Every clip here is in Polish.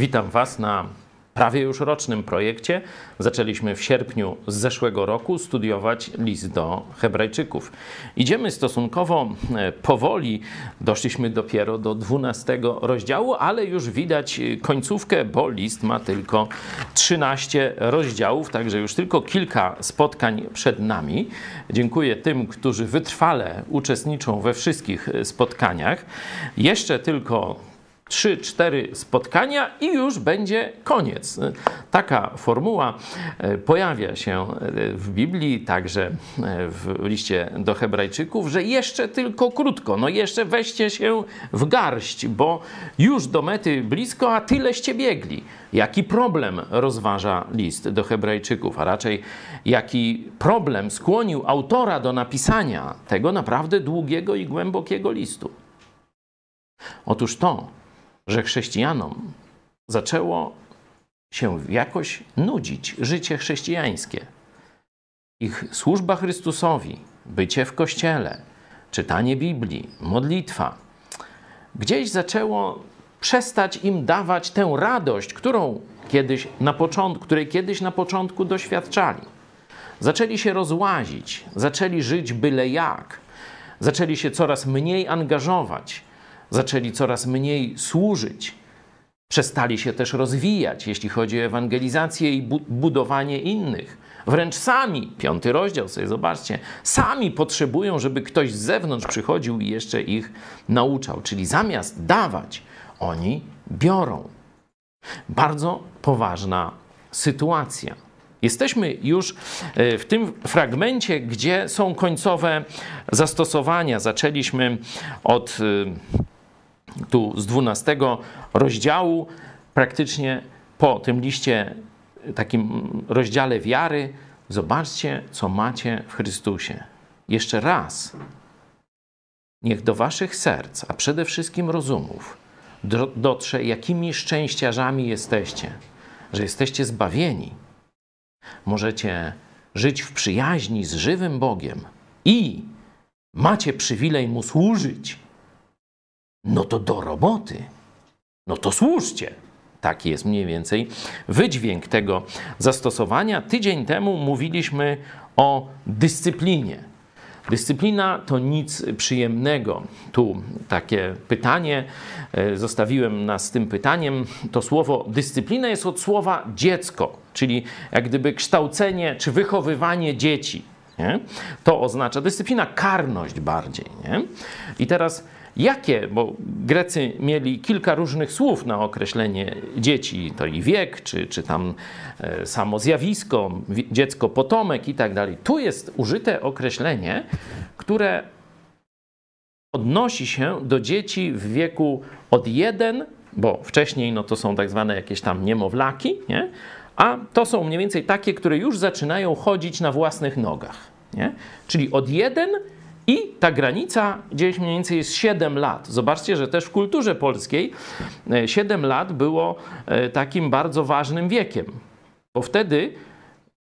Witam Was na prawie już rocznym projekcie. Zaczęliśmy w sierpniu z zeszłego roku studiować list do Hebrajczyków. Idziemy stosunkowo e, powoli, doszliśmy dopiero do 12 rozdziału, ale już widać końcówkę, bo list ma tylko 13 rozdziałów, także już tylko kilka spotkań przed nami. Dziękuję tym, którzy wytrwale uczestniczą we wszystkich spotkaniach. Jeszcze tylko trzy, cztery spotkania i już będzie koniec. Taka formuła e, pojawia się e, w Biblii, także e, w liście do Hebrajczyków, że jeszcze tylko krótko, no jeszcze weźcie się w garść, bo już do mety blisko, a tyleście biegli. Jaki problem rozważa list do Hebrajczyków, a raczej jaki problem skłonił autora do napisania tego naprawdę długiego i głębokiego listu? Otóż to, że chrześcijanom zaczęło się jakoś nudzić życie chrześcijańskie. Ich służba Chrystusowi, bycie w kościele, czytanie Biblii, modlitwa, gdzieś zaczęło przestać im dawać tę radość, którą kiedyś na początku, której kiedyś na początku doświadczali. Zaczęli się rozłazić, zaczęli żyć byle jak, zaczęli się coraz mniej angażować zaczęli coraz mniej służyć. Przestali się też rozwijać, jeśli chodzi o ewangelizację i budowanie innych. Wręcz sami, piąty rozdział sobie zobaczcie, sami potrzebują, żeby ktoś z zewnątrz przychodził i jeszcze ich nauczał. Czyli zamiast dawać, oni biorą. Bardzo poważna sytuacja. Jesteśmy już e, w tym fragmencie, gdzie są końcowe zastosowania. Zaczęliśmy od e, tu z 12 rozdziału, praktycznie po tym liście, takim rozdziale wiary, zobaczcie, co macie w Chrystusie. Jeszcze raz, niech do waszych serc, a przede wszystkim rozumów, dotrze, jakimi szczęściarzami jesteście, że jesteście zbawieni. Możecie żyć w przyjaźni z żywym Bogiem i macie przywilej Mu służyć no to do roboty. No to służcie. Taki jest mniej więcej wydźwięk tego zastosowania. Tydzień temu mówiliśmy o dyscyplinie. Dyscyplina to nic przyjemnego. Tu takie pytanie, e, zostawiłem nas z tym pytaniem. To słowo dyscyplina jest od słowa dziecko, czyli jak gdyby kształcenie czy wychowywanie dzieci. Nie? To oznacza dyscyplina, karność bardziej. Nie? I teraz Jakie? Bo Grecy mieli kilka różnych słów na określenie dzieci, to i wiek, czy, czy tam e, samo zjawisko, dziecko, potomek i tak dalej. Tu jest użyte określenie, które odnosi się do dzieci w wieku od 1, bo wcześniej no to są tak zwane jakieś tam niemowlaki, nie? a to są mniej więcej takie, które już zaczynają chodzić na własnych nogach. Nie? Czyli od 1 i ta granica gdzieś mniej więcej jest 7 lat. Zobaczcie, że też w kulturze polskiej 7 e, lat było e, takim bardzo ważnym wiekiem, bo wtedy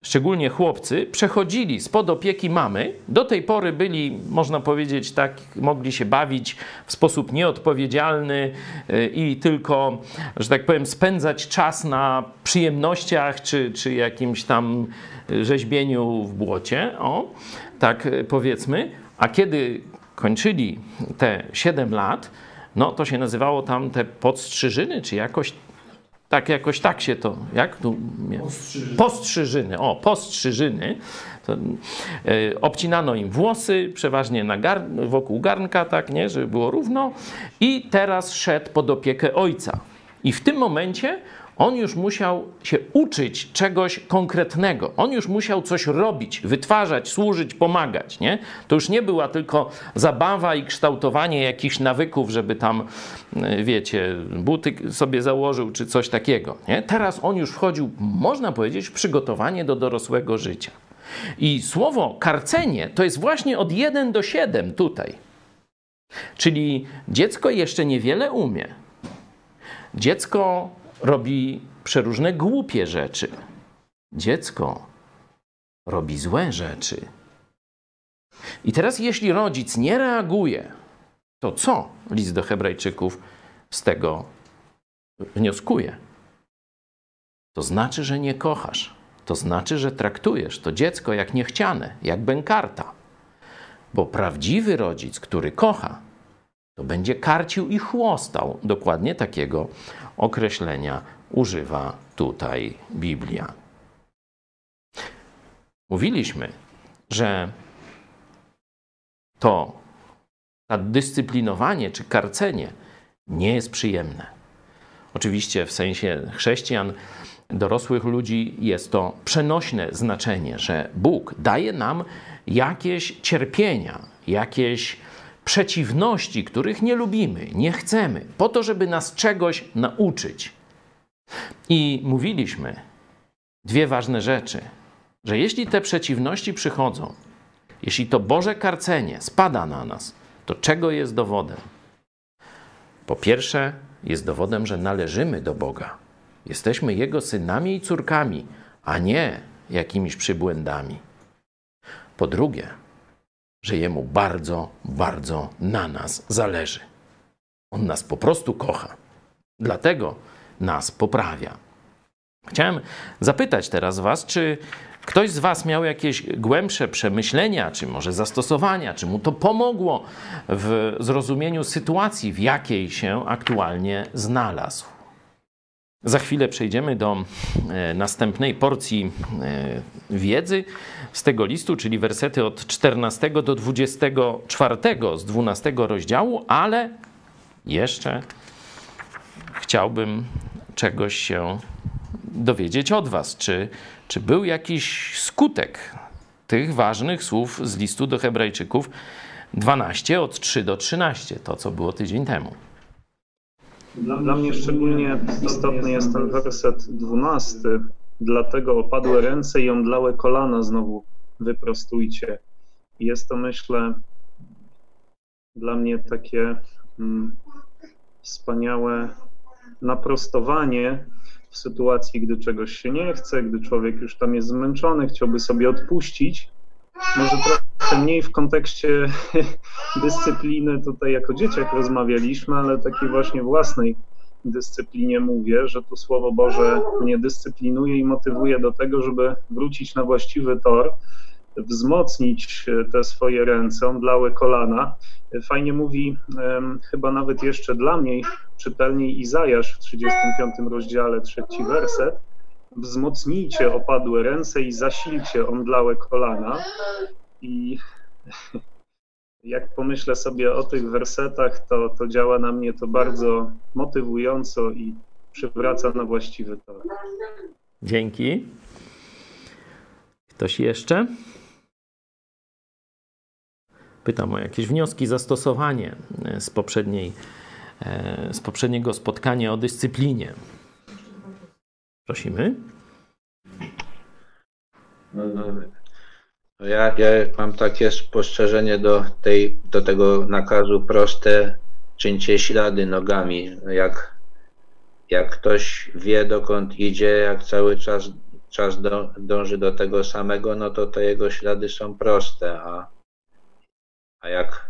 szczególnie chłopcy, przechodzili spod opieki mamy. Do tej pory byli, można powiedzieć, tak, mogli się bawić w sposób nieodpowiedzialny e, i tylko, że tak powiem, spędzać czas na przyjemnościach czy, czy jakimś tam rzeźbieniu w błocie. O, tak powiedzmy. A kiedy kończyli te 7 lat, no to się nazywało tam te podstrzyżyny, czy jakoś tak, jakoś tak się to, jak tu? Postrzyżyny. Postrzyżyny, o, postrzyżyny. To, e, obcinano im włosy, przeważnie na gar wokół garnka, tak, nie, żeby było równo. I teraz szedł pod opiekę ojca. I w tym momencie on już musiał się uczyć czegoś konkretnego. On już musiał coś robić, wytwarzać, służyć, pomagać. Nie? To już nie była tylko zabawa i kształtowanie jakichś nawyków, żeby tam, e, wiecie, buty sobie założył czy coś takiego. Nie? Teraz on już wchodził, można powiedzieć, w przygotowanie do dorosłego życia. I słowo karcenie to jest właśnie od 1 do 7 tutaj. Czyli dziecko jeszcze niewiele umie. Dziecko robi przeróżne głupie rzeczy. Dziecko robi złe rzeczy. I teraz, jeśli rodzic nie reaguje, to co list do Hebrajczyków z tego wnioskuje? to znaczy, że nie kochasz. To znaczy, że traktujesz to dziecko jak niechciane, jak bękarta. Bo prawdziwy rodzic, który kocha, to będzie karcił i chłostał. Dokładnie takiego określenia używa tutaj Biblia. Mówiliśmy, że to dyscyplinowanie czy karcenie nie jest przyjemne. Oczywiście w sensie chrześcijan, dorosłych ludzi jest to przenośne znaczenie, że Bóg daje nam jakieś cierpienia, jakieś przeciwności, których nie lubimy, nie chcemy, po to, żeby nas czegoś nauczyć. I mówiliśmy dwie ważne rzeczy, że jeśli te przeciwności przychodzą, jeśli to Boże karcenie spada na nas, to czego jest dowodem? Po pierwsze, jest dowodem, że należymy do Boga. Jesteśmy Jego synami i córkami, a nie jakimiś przybłędami. Po drugie, że Jemu bardzo, bardzo na nas zależy. On nas po prostu kocha. Dlatego nas poprawia. Chciałem zapytać teraz Was, czy ktoś z Was miał jakieś głębsze przemyślenia, czy może zastosowania, czy mu to pomogło w zrozumieniu sytuacji, w jakiej się aktualnie znalazł. Za chwilę przejdziemy do e, następnej porcji e, wiedzy z tego listu, czyli wersety od 14 do 24 z 12 rozdziału, ale jeszcze chciałbym czegoś się dowiedzieć od Was. Czy, czy był jakiś skutek tych ważnych słów z listu do Hebrajczyków 12 od 3 do 13, to co było tydzień temu? Dla mnie szczególnie istotny jest ten werset 12. Dlatego opadły ręce i omdlałe kolana znowu wyprostujcie. Jest to, myślę, dla mnie takie mm, wspaniałe naprostowanie w sytuacji, gdy czegoś się nie chce, gdy człowiek już tam jest zmęczony, chciałby sobie odpuścić. Może trochę mniej w kontekście dyscypliny, tutaj jako dzieciak rozmawialiśmy, ale takiej właśnie własnej dyscyplinie mówię, że tu Słowo Boże mnie dyscyplinuje i motywuje do tego, żeby wrócić na właściwy tor, wzmocnić te swoje ręce, omdlałe kolana. Fajnie mówi, chyba nawet jeszcze dla mnie czytelniej Izajasz w 35 rozdziale, trzeci werset. Wzmocnijcie opadłe ręce i zasilcie omdlałe kolana. I jak pomyślę sobie o tych wersetach, to, to działa na mnie to bardzo motywująco i przywraca na właściwy tor. Dzięki. Ktoś jeszcze? Pytam o jakieś wnioski, zastosowanie z, poprzedniej, e, z poprzedniego spotkania o dyscyplinie. Prosimy. No, no. Ja, ja mam takie spostrzeżenie do, tej, do tego nakazu proste, czyńcie ślady nogami. Jak, jak ktoś wie, dokąd idzie, jak cały czas, czas do, dąży do tego samego, no to te jego ślady są proste, a, a jak,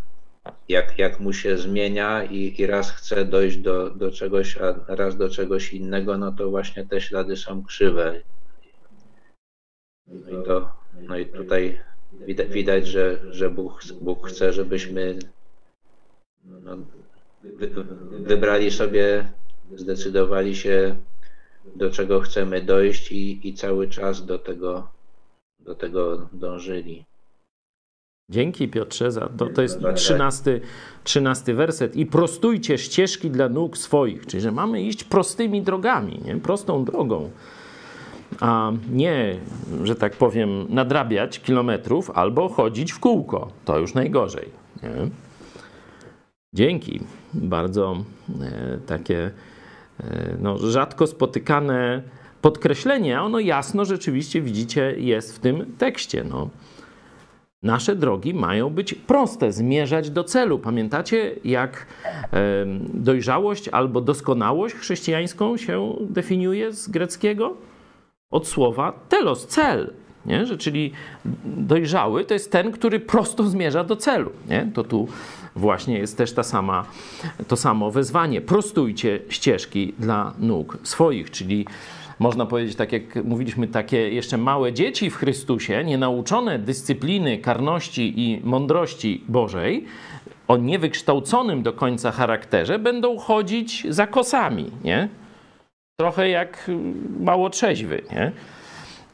jak, jak mu się zmienia i, i raz chce dojść do, do czegoś, a raz do czegoś innego, no to właśnie te ślady są krzywe. No i to no i tutaj widać, widać że, że Bóg, Bóg chce, żebyśmy no, wy, wybrali sobie, zdecydowali się, do czego chcemy dojść i, i cały czas do tego, do tego dążyli. Dzięki Piotrze za to. To jest trzynasty, trzynasty werset. I prostujcie ścieżki dla nóg swoich. Czyli, że mamy iść prostymi drogami, nie? prostą drogą a nie, że tak powiem, nadrabiać kilometrów albo chodzić w kółko. To już najgorzej. Nie? Dzięki. Bardzo e, takie e, no, rzadko spotykane podkreślenie, ono jasno rzeczywiście widzicie jest w tym tekście. No. Nasze drogi mają być proste, zmierzać do celu. Pamiętacie, jak dojrzałość albo doskonałość chrześcijańską się definiuje z greckiego? od słowa telos, cel. Nie? Że, czyli dojrzały to jest ten, który prosto zmierza do celu. Nie? To tu właśnie jest też ta sama, to samo wezwanie. Prostujcie ścieżki dla nóg swoich, czyli można powiedzieć, tak jak mówiliśmy, takie jeszcze małe dzieci w Chrystusie, nienauczone dyscypliny, karności i mądrości Bożej, o niewykształconym do końca charakterze, będą chodzić za kosami, nie? Trochę jak mało trzeźwy, nie?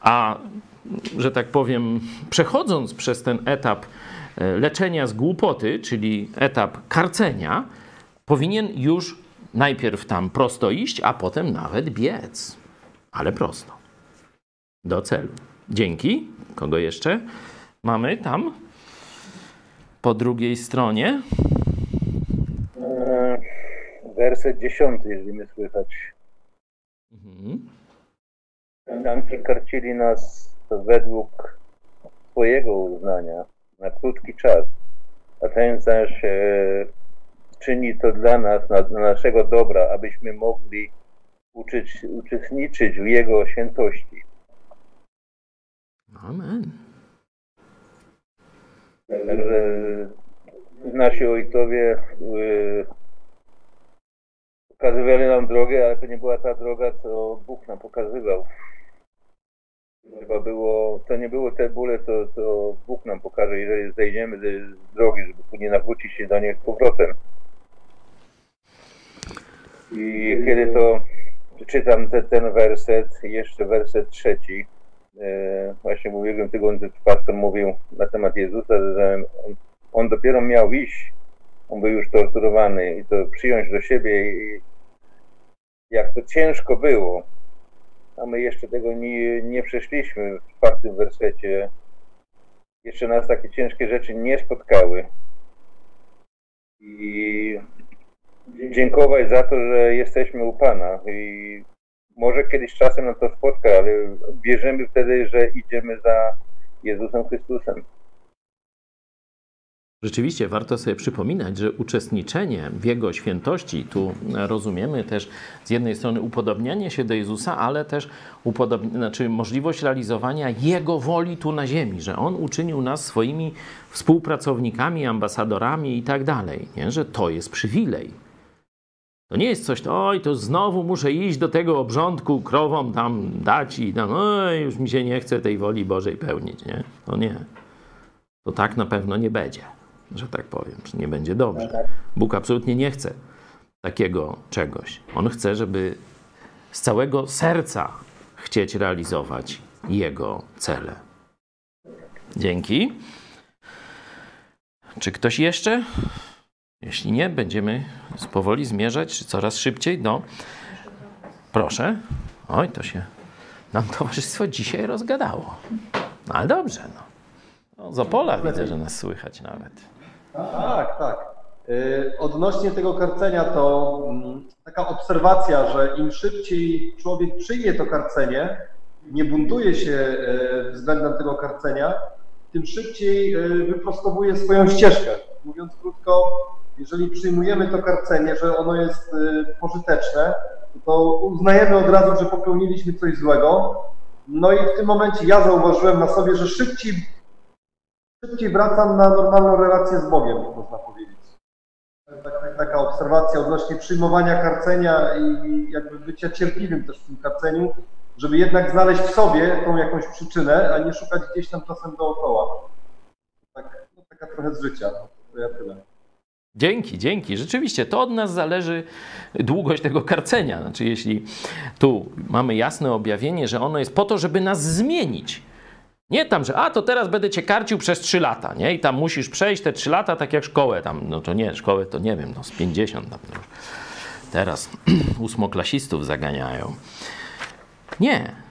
A, że tak powiem, przechodząc przez ten etap e, leczenia z głupoty, czyli etap karcenia, powinien już najpierw tam prosto iść, a potem nawet biec. Ale prosto. Do celu. Dzięki. Kogo jeszcze mamy tam? Po drugiej stronie. E, werset dziesiąty, jeżeli mnie słychać. Mhm. Anki karcili nas według swojego uznania na krótki czas, a ten zaś e, czyni to dla nas, na, na naszego dobra, abyśmy mogli uczyć, uczestniczyć w Jego świętości. Amen. Także nasi ojcowie y, pokazywali nam drogę, ale to nie była ta droga, co Bóg nam pokazywał. Chyba było, to nie było te bóle, co, co Bóg nam pokaże, jeżeli zejdziemy z drogi, żeby później nawrócić się do niej z powrotem. I kiedy to czytam te, ten werset, jeszcze werset trzeci, e, właśnie w ubiegłym tygodniu pastor mówił na temat Jezusa, że on, on, dopiero miał iść, on był już torturowany i to przyjąć do siebie i jak to ciężko było, a my jeszcze tego nie, nie przeszliśmy w czwartym wersecie. Jeszcze nas takie ciężkie rzeczy nie spotkały. I dziękować za to, że jesteśmy u Pana i może kiedyś czasem nam to spotka, ale wierzymy wtedy, że idziemy za Jezusem Chrystusem. Rzeczywiście warto sobie przypominać, że uczestniczenie w Jego świętości, tu rozumiemy też z jednej strony upodobnianie się do Jezusa, ale też znaczy możliwość realizowania Jego woli tu na ziemi, że On uczynił nas swoimi współpracownikami, ambasadorami i tak dalej, nie? że to jest przywilej. To nie jest coś, to, oj, to znowu muszę iść do tego obrządku, krowom tam dać i tam, oj, już mi się nie chce tej woli Bożej pełnić, nie? To nie. To tak na pewno nie będzie że tak powiem, czy nie będzie dobrze. Tak. Bóg absolutnie nie chce takiego czegoś. On chce, żeby z całego serca chcieć realizować Jego cele. Dzięki. Czy ktoś jeszcze? Jeśli nie, będziemy powoli zmierzać coraz szybciej do. Proszę. Oj, to się nam towarzystwo dzisiaj rozgadało. No, ale dobrze, no. no z Opola widzę, że nas słychać nawet. Tak, tak. Y, odnośnie tego karcenia to mm, taka obserwacja, że im szybciej człowiek przyjmie to karcenie, nie buntuje się y, względem tego karcenia, tym szybciej y, wyprostowuje swoją ścieżkę. Mówiąc krótko, jeżeli przyjmujemy to karcenie, że ono jest pożyteczne, to uznajemy od razu, że popełniliśmy coś złego. No i w tym momencie ja zauważyłem na sobie, że szybciej szybciej wracam na normalną relację z Bogiem, można powiedzieć. Tak, tak, taka obserwacja odnośnie przyjmowania karcenia i jakby bycia cierpliwym też w tym karceniu, żeby jednak znaleźć w sobie tą jakąś przyczynę, a nie szukać gdzieś tam czasem dookoła. Tak, no, taka trochę z życia. To ja tyle. Dzięki, dzięki. Rzeczywiście to od nas zależy długość tego karcenia. Znaczy, jeśli tu mamy jasne objawienie, że ono jest po to, żeby nas zmienić nie tam, że a to teraz będę cię karcił przez 3 lata, nie? I tam musisz przejść te 3 lata tak jak szkołę tam, no to nie, szkołę to nie wiem, no z 50 tam no. Teraz ósmoklasistów zaganiają. Nie.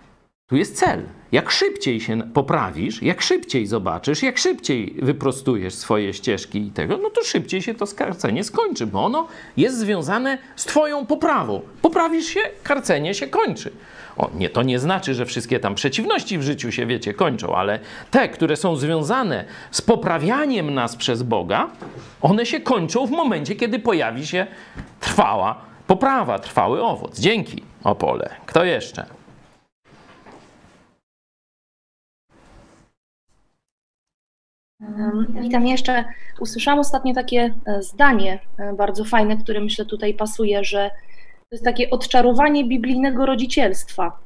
Tu jest cel. Jak szybciej się poprawisz, jak szybciej zobaczysz, jak szybciej wyprostujesz swoje ścieżki i tego, no to szybciej się to skarcenie skończy, bo ono jest związane z Twoją poprawą. Poprawisz się, karcenie się kończy. O, nie, to nie znaczy, że wszystkie tam przeciwności w życiu się, wiecie, kończą, ale te, które są związane z poprawianiem nas przez Boga, one się kończą w momencie, kiedy pojawi się trwała poprawa, trwały owoc. Dzięki, Opole. Kto jeszcze? Witam jeszcze. Usłyszałam ostatnio takie e, zdanie e, bardzo fajne, które myślę tutaj pasuje, że to jest takie odczarowanie biblijnego rodzicielstwa.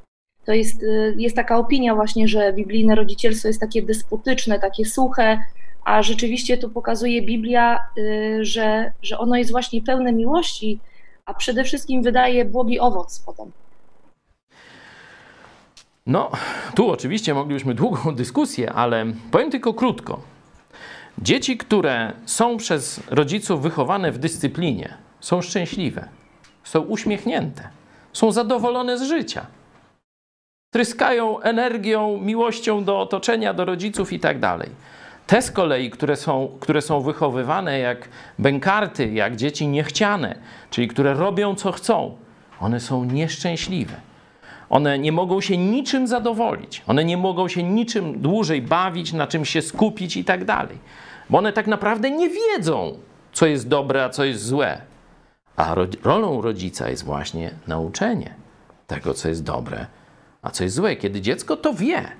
to jest, y, jest taka opinia właśnie, że biblijne rodzicielstwo jest takie despotyczne, takie suche, a rzeczywiście tu pokazuje Biblia, że, że ono jest właśnie pełne miłości, a przede wszystkim wydaje błogi owoc potem. No, tu oczywiście moglibyśmy długą dyskusję, ale powiem tylko krótko. Dzieci, które są przez rodziców wychowane w dyscyplinie, są szczęśliwe, są uśmiechnięte, są zadowolone z życia. Tryskają energią, miłością do otoczenia, do rodziców i tak dalej. Te z kolei, które są, które są wychowywane jak bękarty, jak dzieci niechciane, czyli które robią co chcą, one są nieszczęśliwe. One nie mogą się niczym zadowolić. One nie mogą się niczym dłużej bawić, na czym się skupić i tak dalej. Bo one tak naprawdę nie wiedzą, co jest dobre, a co jest złe. A ro rolą rodzica jest właśnie nauczenie tego, co jest dobre, a co jest złe. Kiedy dziecko to wie,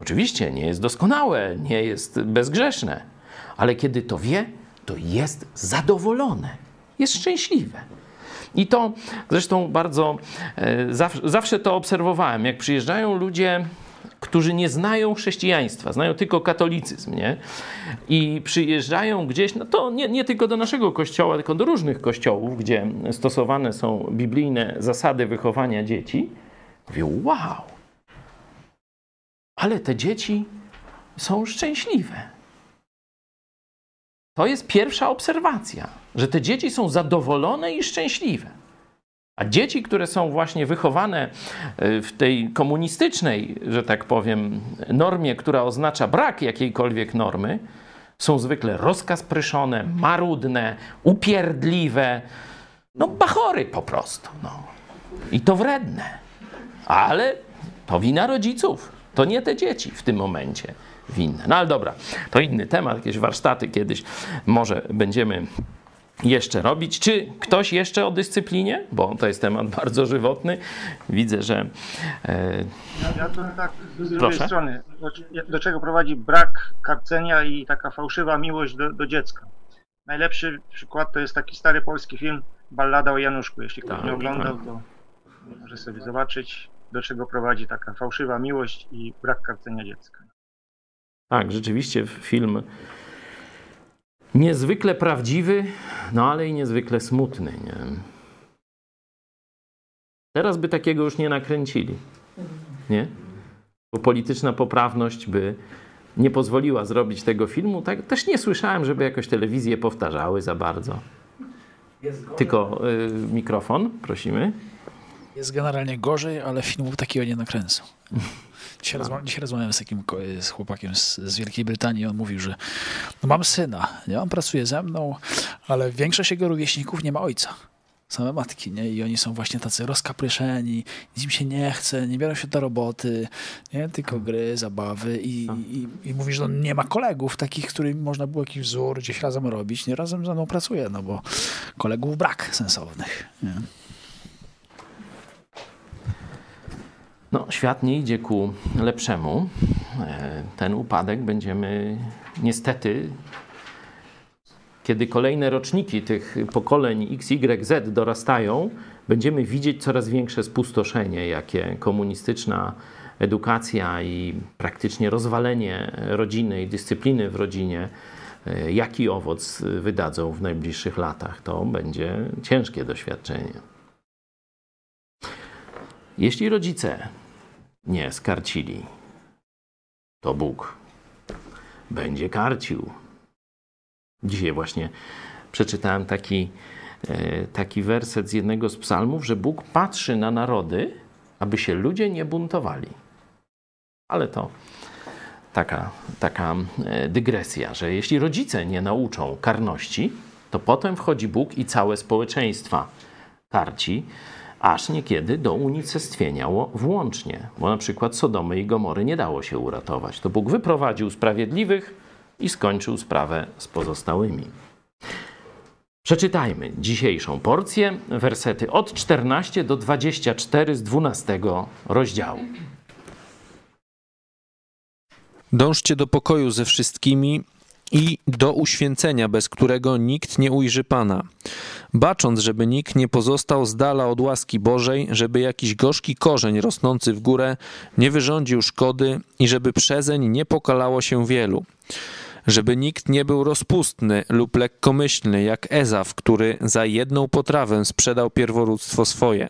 oczywiście nie jest doskonałe, nie jest bezgrzeszne, ale kiedy to wie, to jest zadowolone, jest szczęśliwe. I to zresztą bardzo e, zawsze, zawsze to obserwowałem. Jak przyjeżdżają ludzie którzy nie znają chrześcijaństwa, znają tylko katolicyzm, nie? I przyjeżdżają gdzieś, no to nie, nie tylko do naszego kościoła, tylko do różnych kościołów, gdzie stosowane są biblijne zasady wychowania dzieci. Mówią, wow, ale te dzieci są szczęśliwe. To jest pierwsza obserwacja, że te dzieci są zadowolone i szczęśliwe. A dzieci, które są właśnie wychowane e, w tej komunistycznej, że tak powiem, normie, która oznacza brak jakiejkolwiek normy, są zwykle rozkazpryszone, marudne, upierdliwe, no bachory po prostu. No. I to wredne. Ale to wina rodziców. To nie te dzieci w tym momencie winne. No ale dobra, to inny temat, jakieś warsztaty kiedyś może będziemy jeszcze robić? Czy ktoś jeszcze o dyscyplinie? Bo to jest temat bardzo żywotny. Widzę, że. E... Ja, to tak z drugiej Proszę? strony. Do, do, czego prowadzi brak karcenia i taka fałszywa miłość do, do, dziecka? Najlepszy przykład to jest taki stary polski film Ballada o Januszku. Jeśli ktoś tak, nie oglądał, tak. to może sobie zobaczyć, do czego prowadzi taka fałszywa miłość i brak karcenia dziecka. Tak, rzeczywiście film niezwykle prawdziwy, no ale i niezwykle smutny. Nie? Teraz by takiego już nie nakręcili. Nie? Bo polityczna poprawność by nie pozwoliła zrobić tego filmu. Tak, też nie słyszałem, żeby jakoś telewizje powtarzały za bardzo. Tylko y, mikrofon, prosimy. Jest generalnie gorzej, ale filmów takiego nie nakręcą. Dzisiaj, rozma dzisiaj rozmawiałem z takim z chłopakiem z, z, Wielkiej Brytanii. On mówił, że no mam syna, nie? on pracuje ze mną, ale większość jego rówieśników nie ma ojca. Same matki, nie? I oni są właśnie tacy rozkapryszeni, nic im się nie chce, nie biorą się do roboty, nie? Tylko gry, zabawy i, i, i mówi, że on nie ma kolegów takich, którym można było jakiś wzór gdzieś razem robić. Nie razem ze mną pracuje, no bo kolegów brak sensownych. Nie? No, świat nie idzie ku lepszemu. E, ten upadek będziemy niestety, kiedy kolejne roczniki tych pokoleń X, Y, Z dorastają, będziemy widzieć coraz większe spustoszenie, jakie komunistyczna edukacja i praktycznie rozwalenie rodziny i dyscypliny w rodzinie, e, jaki owoc wydadzą w najbliższych latach. To będzie ciężkie doświadczenie. Jeśli rodzice nie skarcili, to Bóg będzie karcił. Dzisiaj właśnie przeczytałem taki, e, taki werset z jednego z psalmów, że Bóg patrzy na narody, aby się ludzie nie buntowali. Ale to taka, taka e, dygresja, że jeśli rodzice nie nauczą karności, to potem wchodzi Bóg i całe społeczeństwa karci aż niekiedy do unicestwienia włącznie, bo na przykład Sodomy i Gomory nie dało się uratować. To Bóg wyprowadził sprawiedliwych i skończył sprawę z pozostałymi. Przeczytajmy dzisiejszą porcję, wersety od 14 do 24 z 12 rozdziału. Dążcie do pokoju ze wszystkimi i do uświęcenia, bez którego nikt nie ujrzy Pana. Bacząc, żeby nikt nie pozostał z dala od łaski Bożej, żeby jakiś gorzki korzeń rosnący w górę nie wyrządził szkody i żeby przezeń nie pokalało się wielu żeby nikt nie był rozpustny lub lekkomyślny, jak Ezaw, który za jedną potrawę sprzedał pierworództwo swoje.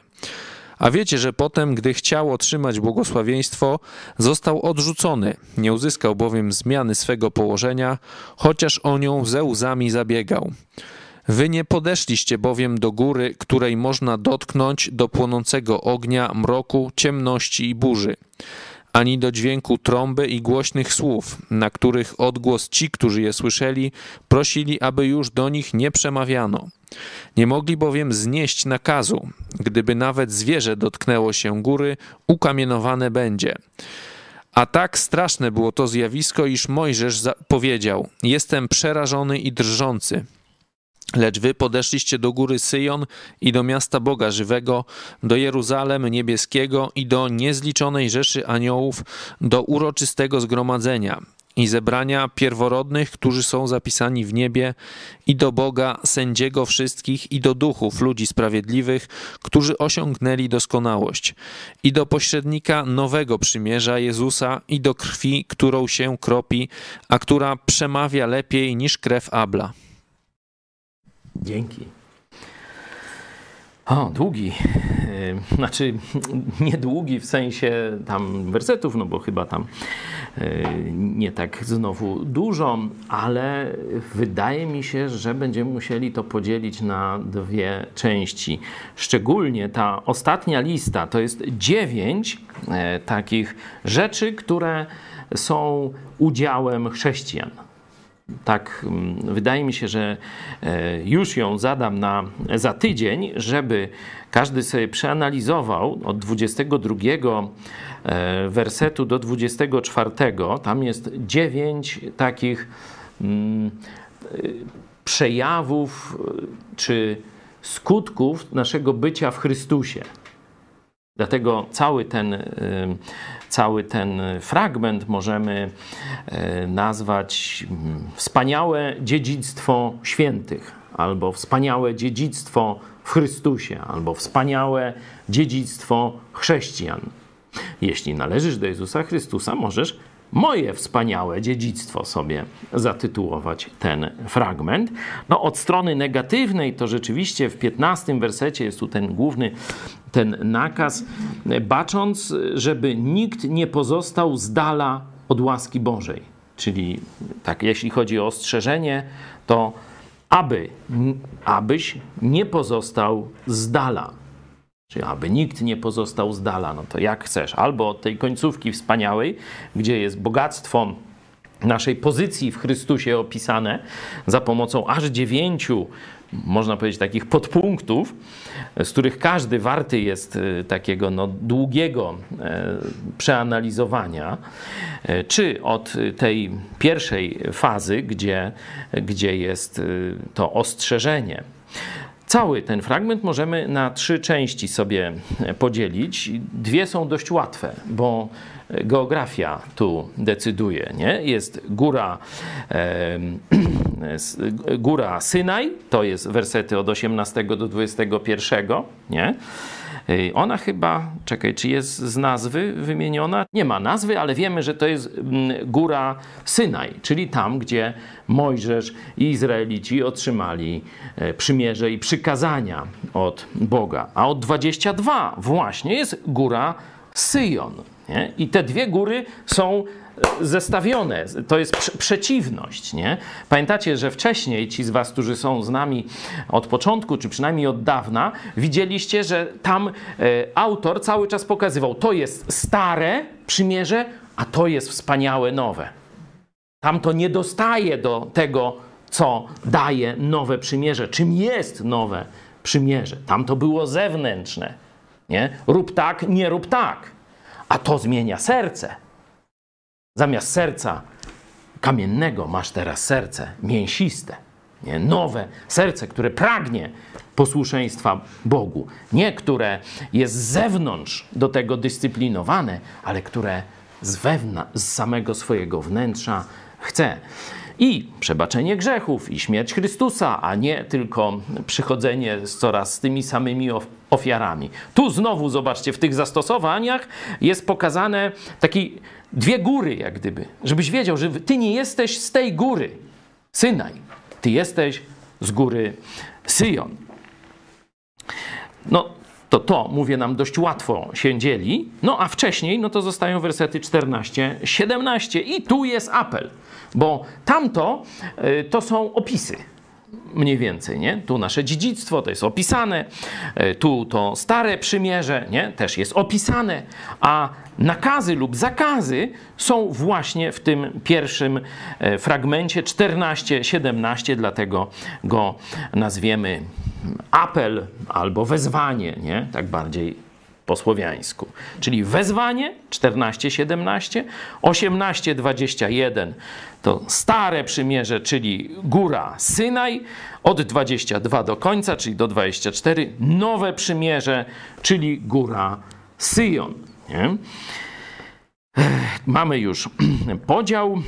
A wiecie, że potem, gdy chciał otrzymać błogosławieństwo, został odrzucony, nie uzyskał bowiem zmiany swego położenia, chociaż o nią ze łzami zabiegał. Wy nie podeszliście bowiem do góry, której można dotknąć do płonącego ognia, mroku, ciemności i burzy ani do dźwięku trąby i głośnych słów, na których odgłos ci, którzy je słyszeli, prosili, aby już do nich nie przemawiano. Nie mogli bowiem znieść nakazu, gdyby nawet zwierzę dotknęło się góry, ukamienowane będzie. A tak straszne było to zjawisko, iż Mojżesz powiedział: Jestem przerażony i drżący. Lecz wy podeszliście do góry Syjon i do miasta Boga żywego, do Jeruzalem niebieskiego i do niezliczonej rzeszy aniołów, do uroczystego zgromadzenia i zebrania pierworodnych, którzy są zapisani w niebie, i do Boga, sędziego wszystkich, i do duchów ludzi sprawiedliwych, którzy osiągnęli doskonałość, i do pośrednika nowego przymierza Jezusa, i do krwi, którą się kropi, a która przemawia lepiej niż krew Abla. Dzięki. O, długi. E, znaczy, niedługi w sensie tam wersetów, no bo chyba tam e, nie tak znowu dużo, ale wydaje mi się, że będziemy musieli to podzielić na dwie części. Szczególnie ta ostatnia lista to jest dziewięć e, takich rzeczy, które są udziałem chrześcijan tak mm, wydaje mi się, że e, już ją zadam na, za tydzień, żeby każdy sobie przeanalizował od 22 e, wersetu do 24. Tam jest dziewięć takich mm, e, przejawów czy skutków naszego bycia w Chrystusie. Dlatego cały ten cały ten fragment możemy e, nazwać mm, wspaniałe dziedzictwo świętych, albo wspaniałe dziedzictwo w Chrystusie, albo wspaniałe dziedzictwo chrześcijan. Jeśli należysz do Jezusa Chrystusa, możesz moje wspaniałe dziedzictwo sobie zatytułować ten fragment. No od strony negatywnej to rzeczywiście w 15 wersecie jest tu ten główny ten nakaz, bacząc, żeby nikt nie pozostał z dala od łaski Bożej. Czyli tak, jeśli chodzi o ostrzeżenie, to aby, abyś nie pozostał z dala. Czyli aby nikt nie pozostał z dala, no to jak chcesz. Albo od tej końcówki wspaniałej, gdzie jest bogactwo naszej pozycji w Chrystusie opisane za pomocą aż dziewięciu, można powiedzieć, takich podpunktów, z których każdy warty jest e, takiego no, długiego e, przeanalizowania, e, czy od tej pierwszej fazy, gdzie, gdzie jest to ostrzeżenie. Cały ten fragment możemy na trzy części sobie podzielić. Dwie są dość łatwe, bo geografia tu decyduje. Nie? Jest góra, e, góra Synaj, to jest wersety od 18 do 21. Nie? Ona chyba, czekaj, czy jest z nazwy wymieniona? Nie ma nazwy, ale wiemy, że to jest mm, góra Synaj, czyli tam, gdzie Mojżesz i Izraelici otrzymali e, przymierze i przykazania od Boga. A od 22 właśnie jest góra Syjon. Nie? I te dwie góry są zestawione. To jest przeciwność. Nie? Pamiętacie, że wcześniej ci z Was, którzy są z nami od początku, czy przynajmniej od dawna, widzieliście, że tam e, autor cały czas pokazywał, to jest stare przymierze, a to jest wspaniałe nowe. Tam to nie dostaje do tego, co daje nowe przymierze. Czym jest nowe przymierze? Tam to było zewnętrzne. Nie? Rób tak, nie rób tak a to zmienia serce. Zamiast serca kamiennego masz teraz serce mięsiste, nie? nowe serce, które pragnie posłuszeństwa Bogu. Nie które jest z zewnątrz do tego dyscyplinowane, ale które z, wewnątrz, z samego swojego wnętrza chce. i przebaczenie grzechów, i śmierć Chrystusa, a nie tylko przychodzenie z coraz tymi samymi ofiarami. Tu znowu, zobaczcie, w tych zastosowaniach jest pokazane taki dwie góry, jak gdyby, żebyś wiedział, że ty nie jesteś z tej góry, Synaj, ty jesteś z góry Syjon. No, to to, mówię nam, dość łatwo się dzieli. No a wcześniej, no to zostają wersety 14, 17 i tu jest apel, bo tamto y, to są opisy mniej więcej, nie? Tu nasze dziedzictwo to jest opisane, y, tu to stare przymierze, nie? Też jest opisane, a nakazy lub zakazy są właśnie w tym pierwszym y, fragmencie 14-17, dlatego go nazwiemy apel albo wezwanie, nie? tak bardziej po słowiańsku. Czyli wezwanie 14-17, 18-21 to stare przymierze, czyli góra Synaj, od 22 do końca, czyli do 24, nowe przymierze, czyli góra Syjon. Nie? Mamy już podział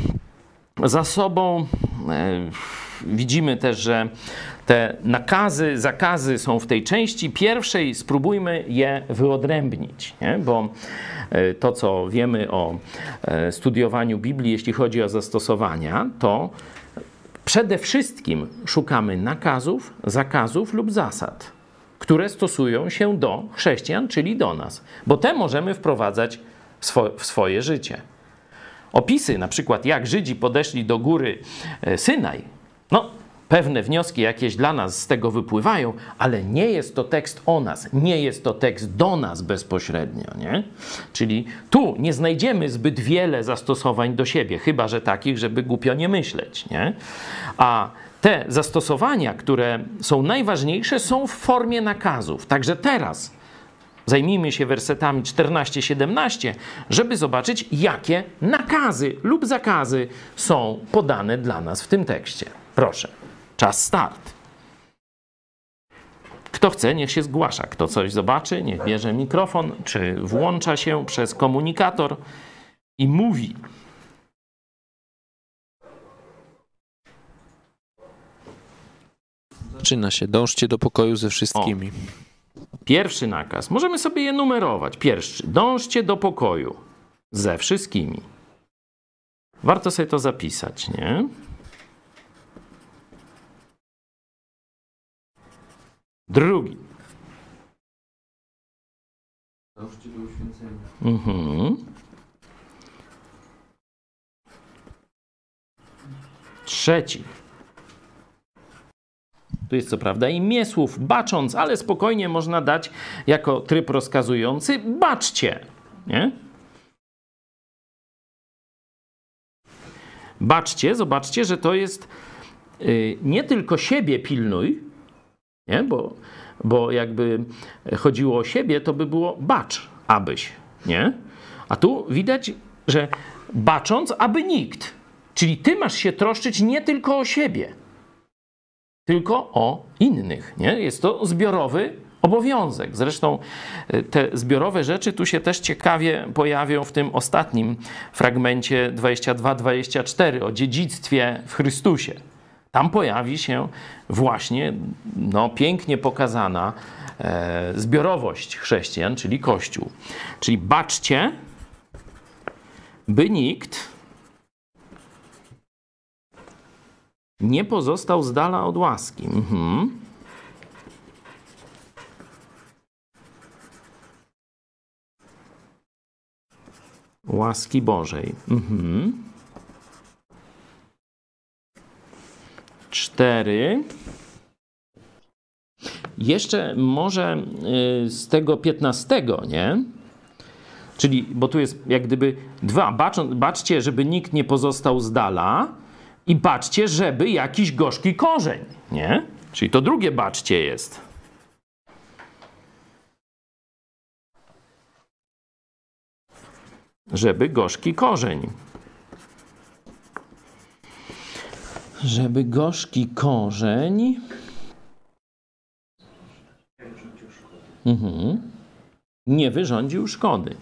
za sobą. Widzimy też, że te nakazy, zakazy są w tej części pierwszej, spróbujmy je wyodrębnić, nie? bo e, to, co wiemy o e, studiowaniu Biblii, jeśli chodzi o zastosowania, to przede wszystkim szukamy nakazów, zakazów lub zasad, które stosują się do chrześcijan, czyli do nas, bo te możemy wprowadzać w swoje życie. Opisy, na przykład jak Żydzi podeszli do góry e, Synaj, no pewne wnioski jakieś dla nas z tego wypływają, ale nie jest to tekst o nas, nie jest to tekst do nas bezpośrednio, nie? Czyli tu nie znajdziemy zbyt wiele zastosowań do siebie, chyba że takich, żeby głupio nie myśleć, nie? A te zastosowania, które są najważniejsze, są w formie nakazów. Także teraz zajmijmy się wersetami 14-17, żeby zobaczyć, jakie nakazy lub zakazy są podane dla nas w tym tekście. Proszę. Czas start. Kto chce, niech się zgłasza. Kto coś zobaczy, niech bierze mikrofon, czy włącza się przez komunikator i mówi. Zaczyna się. Dążcie do pokoju ze wszystkimi. O. Pierwszy nakaz. Możemy sobie je numerować. Pierwszy. Dążcie do pokoju ze wszystkimi. Warto sobie to zapisać, nie? Drugi. Uświęcenia. Mhm. Trzeci. Tu jest co prawda imię słów bacząc, ale spokojnie można dać jako tryb rozkazujący baczcie. Nie? Baczcie, zobaczcie, że to jest yy, nie tylko siebie pilnuj, nie? Bo, bo jakby chodziło o siebie, to by było bacz, abyś, nie? A tu widać, że bacząc, aby nikt. Czyli ty masz się troszczyć nie tylko o siebie, tylko o innych, nie? Jest to zbiorowy obowiązek. Zresztą e, te zbiorowe rzeczy tu się też ciekawie pojawią w tym ostatnim fragmencie 22-24 o dziedzictwie w Chrystusie tam pojawi się właśnie no, pięknie pokazana e, zbiorowość chrześcijan, czyli Kościół. Czyli baczcie, by nikt nie pozostał z dala od łaski. Mhm. Łaski Bożej. Mhm. 4. Jeszcze może y, z tego 15, nie? Czyli, bo tu jest jak gdyby dwa. Baczą, baczcie, żeby nikt nie pozostał z dala i baczcie, żeby jakiś gorzki korzeń, nie? Czyli to drugie baczcie jest. Żeby gorzki korzeń. Żeby gorzki korzeń mhm. nie wyrządził szkody.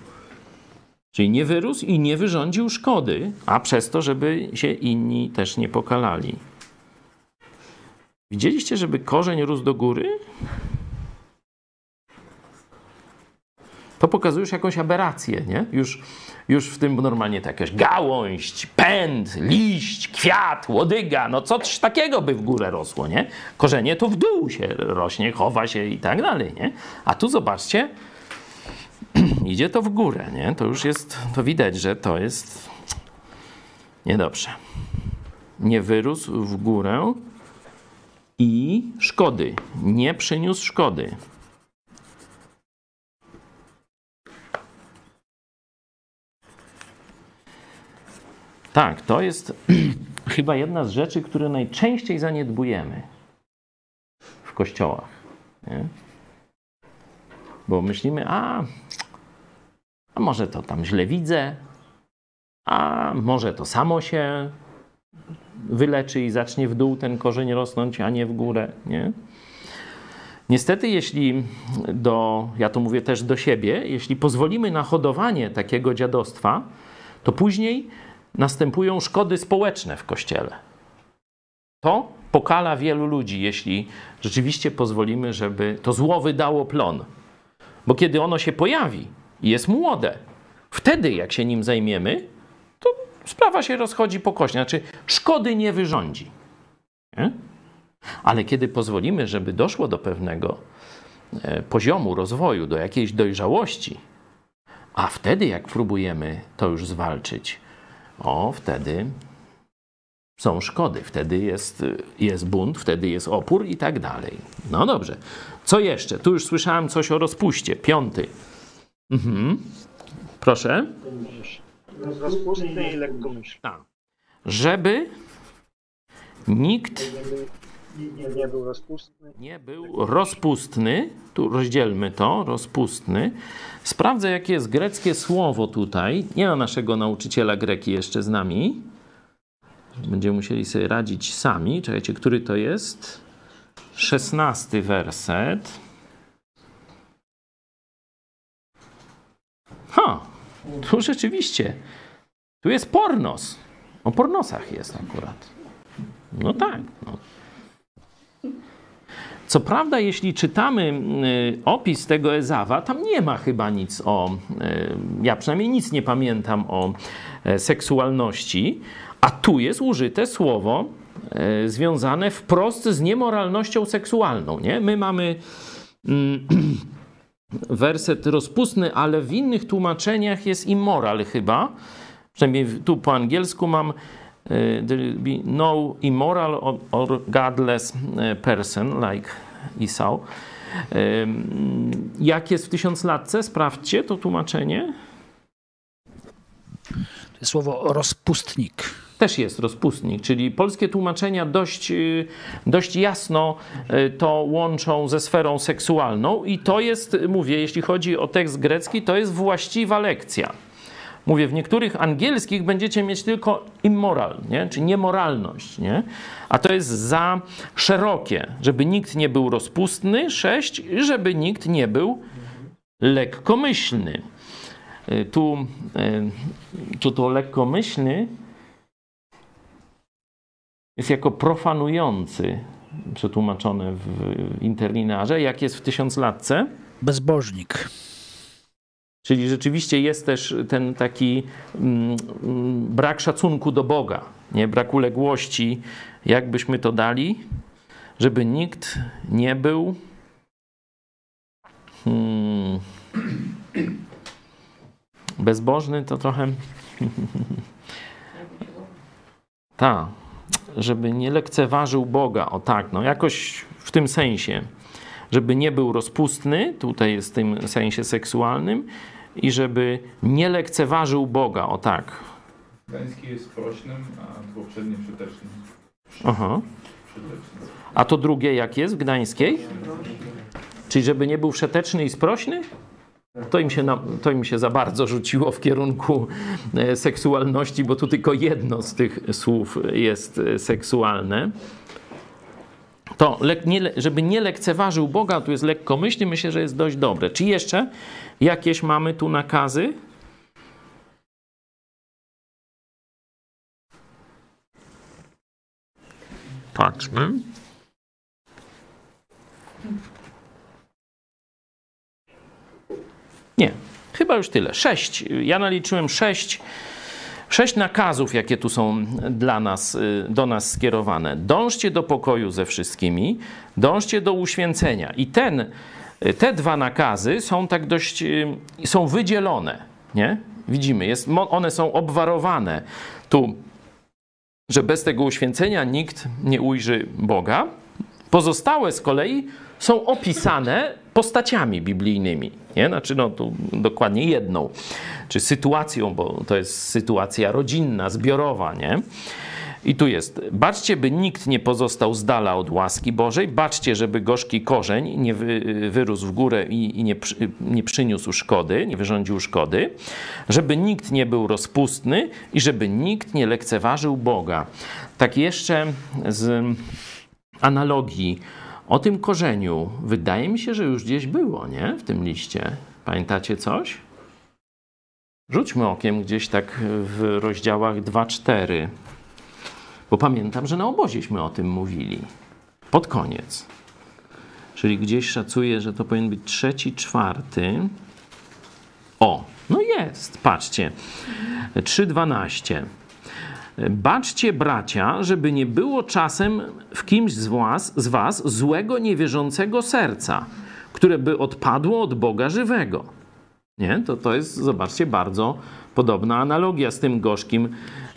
Czyli nie wyrósł i nie wyrządził szkody, a przez to, żeby się inni też nie pokalali. Widzieliście, żeby korzeń rósł do góry? To pokazuje już jakąś aberrację, nie? Już, już w tym normalnie to jakaś gałąź, pęd, liść, kwiat, łodyga, no coś takiego by w górę rosło, nie? Korzenie to w dół się rośnie, chowa się i tak dalej, nie? A tu zobaczcie, idzie to w górę, nie? To już jest, to widać, że to jest niedobrze. Nie wyrósł w górę i szkody. Nie przyniósł szkody. Tak, to jest chyba jedna z rzeczy, które najczęściej zaniedbujemy w kościołach. Nie? Bo myślimy, a, a może to tam źle widzę, a może to samo się wyleczy i zacznie w dół ten korzeń rosnąć, a nie w górę. Nie? Niestety, jeśli do, ja to mówię też do siebie, jeśli pozwolimy na hodowanie takiego dziadostwa, to później następują szkody społeczne w kościele. To pokala wielu ludzi, jeśli rzeczywiście pozwolimy, żeby to zło wydało plon. Bo kiedy ono się pojawi i jest młode, wtedy jak się nim zajmiemy, to sprawa się rozchodzi po kości. Znaczy, szkody nie wyrządzi. Nie? Ale kiedy pozwolimy, żeby doszło do pewnego e, poziomu rozwoju, do jakiejś dojrzałości, a wtedy jak próbujemy to już zwalczyć, o, wtedy są szkody, wtedy jest, jest bunt, wtedy jest opór i tak dalej. No dobrze. Co jeszcze? Tu już słyszałem coś o rozpuście. Piąty. Mhm. Proszę. Rozpustny i lekkomyślny. Tak. Żeby nikt Nie, nie był rozpustny. nie był rozpustny. Tu rozdzielmy to, rozpustny. Sprawdzę, jakie jest greckie słowo tutaj. Nie ma naszego nauczyciela greki jeszcze z nami. Będziemy musieli sobie radzić sami. Czekajcie, który to jest? Szesnasty werset. Ha, tu rzeczywiście. Tu jest pornos. O pornosach jest akurat. No tak. No. Co prawda, jeśli czytamy y, opis tego Ezawa, tam nie ma chyba nic o, y, ja przynajmniej nic nie pamiętam o e, seksualności, a tu jest użyte słowo e, związane wprost z niemoralnością seksualną. Nie? My mamy mm, werset rozpustny, ale w innych tłumaczeniach jest immoral chyba. Przynajmniej tu po angielsku mam there be no immoral or, or godless person like Esau. Jak jest w tysiąclatce? Sprawdźcie to tłumaczenie. To jest słowo rozpustnik. Też jest rozpustnik, czyli polskie tłumaczenia dość, dość jasno to łączą ze sferą seksualną i to jest, mówię, jeśli chodzi o tekst grecki, to jest właściwa lekcja. Mówię, w niektórych angielskich będziecie mieć tylko immoral, nie? czy niemoralność, nie? a to jest za szerokie, żeby nikt nie był rozpustny, sześć, żeby nikt nie był lekkomyślny. Tu, tu to lekkomyślny jest jako profanujący przetłumaczone w interlinearze, jak jest w tysiąclatce. Bezbożnik. Czyli rzeczywiście jest też ten taki mm, brak szacunku do Boga, nie? brak uległości. Jak byśmy to dali? Żeby nikt nie był. Hmm, bezbożny to trochę. tak, żeby nie lekceważył Boga. O tak, no jakoś w tym sensie żeby nie był rozpustny, tutaj jest w tym sensie seksualnym, i żeby nie lekceważył Boga, o tak. Gdański jest sprośnym, a poprzedni przytecznym. Aha. A to drugie jak jest w Gdańskiej? Czyli żeby nie był wszeteczny i sprośny? To im, się na, to im się za bardzo rzuciło w kierunku seksualności, bo tu tylko jedno z tych słów jest seksualne to nie, żeby nie lekceważył Boga, tu jest lekkomyślny, myślę, że jest dość dobre. Czy jeszcze jakieś mamy tu nakazy? Patrzmy. Nie, chyba już tyle. Sześć. Ja naliczyłem sześć sześć nakazów, jakie tu są dla nas, y, do nas skierowane. Dążcie do pokoju ze wszystkimi, dążcie do uświęcenia. I ten, y, te dwa nakazy są tak dość, y, są wydzielone, nie? Widzimy, jest, one są obwarowane tu, że bez tego uświęcenia nikt nie ujrzy Boga. Pozostałe z kolei są opisane postaciami biblijnymi, nie? Znaczy, no tu dokładnie jedną, czy sytuacją, bo to jest sytuacja rodzinna, zbiorowa, nie? I tu jest, baczcie, by nikt nie pozostał z dala od łaski Bożej, baczcie, żeby gorzki korzeń nie wy, wyrósł w górę i, i nie, nie przyniósł szkody, nie wyrządził szkody, żeby nikt nie był rozpustny i żeby nikt nie lekceważył Boga. Tak jeszcze z analogii o tym korzeniu, wydaje mi się, że już gdzieś było, nie? W tym liście. Pamiętacie coś? Rzućmy okiem gdzieś tak w rozdziałach 2-4. Bo pamiętam, że na oboziśmy o tym mówili. Pod koniec. Czyli gdzieś szacuję, że to powinien być trzeci, czwarty. O, no jest, patrzcie. 3.12. Baczcie, bracia, żeby nie było czasem w kimś z was, z was złego, niewierzącego serca, które by odpadło od Boga żywego. Nie? To, to jest, zobaczcie, bardzo podobna analogia z tym gorzkim,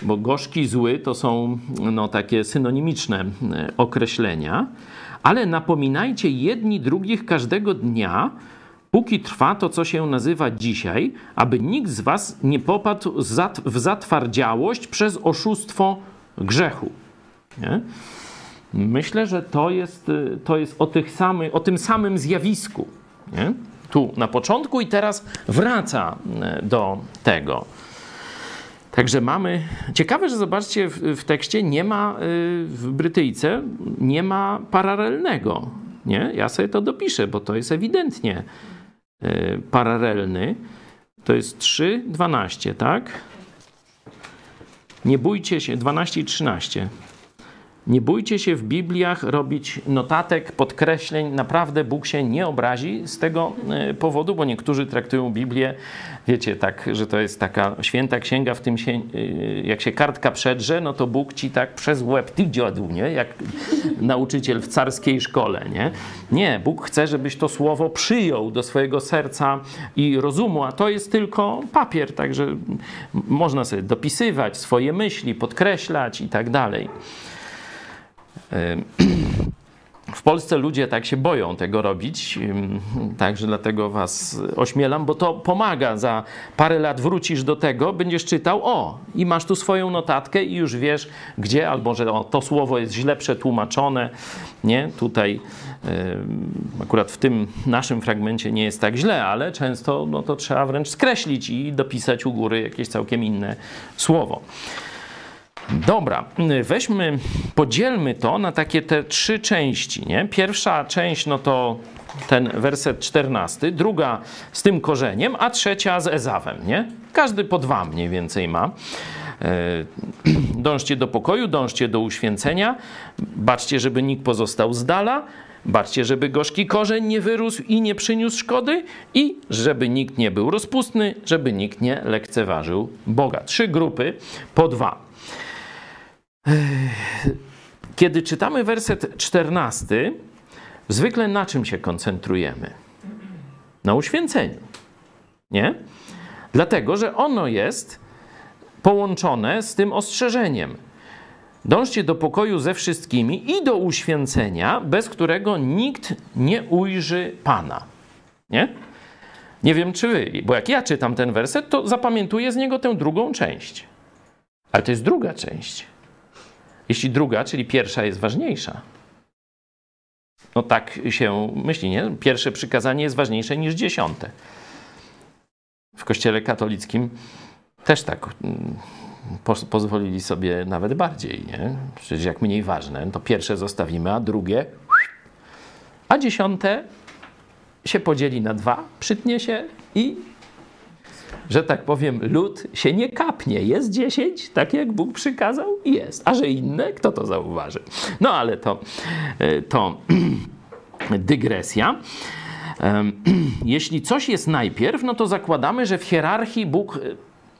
bo gorzki, zły to są no, takie synonimiczne e, określenia, ale napominajcie jedni drugich każdego dnia, póki trwa to, co się nazywa dzisiaj, aby nikt z was nie popadł w zatwardziałość przez oszustwo grzechu. Nie? Myślę, że to jest, y, to jest o, tych samy, o tym samym zjawisku. Nie? Tu na początku i teraz wraca y, do tego. Także mamy. Ciekawe, że zobaczcie, w, w tekście nie ma y, w Brytyjce nie ma paralelnego. Nie? Ja sobie to dopiszę, bo to jest ewidentnie paralelny, to jest 3, 12, tak? Nie bójcie się, 12 i 13. Nie bójcie się w Bibliach robić notatek, podkreśleń. Naprawdę Bóg się nie obrazi z tego e, powodu, bo niektórzy traktują Biblię, wiecie, tak, że to jest taka święta księga, w tym się, e, jak się kartka przedrze, no to Bóg ci tak przez łeb, ty dziadu, nie? Jak nauczyciel w carskiej szkole, nie? Nie, Bóg chce, żebyś to słowo przyjął do swojego serca i rozumu, a to jest tylko papier, także można sobie dopisywać swoje myśli, podkreślać i tak dalej. W Polsce ludzie tak się boją tego robić, także dlatego was ośmielam, bo to pomaga. Za parę lat wrócisz do tego, będziesz czytał, o, i masz tu swoją notatkę i już wiesz, gdzie, albo że o, to słowo jest źle przetłumaczone. Nie, tutaj akurat w tym naszym fragmencie nie jest tak źle, ale często no, to trzeba wręcz skreślić i dopisać u góry jakieś całkiem inne słowo. Dobra, weźmy, podzielmy to na takie te trzy części. Nie? Pierwsza część no to ten werset 14, druga z tym korzeniem, a trzecia z Ezawem. Nie? Każdy po dwa mniej więcej ma. E, dążcie do pokoju, dążcie do uświęcenia, baczcie, żeby nikt pozostał z dala, baczcie, żeby gorzki korzeń nie wyrósł i nie przyniósł szkody i żeby nikt nie był rozpustny, żeby nikt nie lekceważył Boga. Trzy grupy po dwa. Kiedy czytamy werset 14, zwykle na czym się koncentrujemy? Na uświęceniu. Nie? Dlatego, że ono jest połączone z tym ostrzeżeniem. Dążcie do pokoju ze wszystkimi i do uświęcenia, bez którego nikt nie ujrzy Pana. Nie? Nie wiem, czy wy, bo jak ja czytam ten werset, to zapamiętuję z niego tę drugą część. Ale to jest druga część jeśli druga, czyli pierwsza jest ważniejsza. No tak się myśli, nie? Pierwsze przykazanie jest ważniejsze niż dziesiąte. W kościele katolickim też tak mm, pozwolili sobie nawet bardziej, nie? Przecież jak mniej ważne, to pierwsze zostawimy, a drugie, a dziesiąte się podzieli na dwa, przytnie się i że tak powiem, lud się nie kapnie. Jest dziesięć, tak jak Bóg przykazał? Jest. A że inne, kto to zauważy? No ale to, e, to dygresja. Jeśli coś jest najpierw, no to zakładamy, że w hierarchii Bóg e,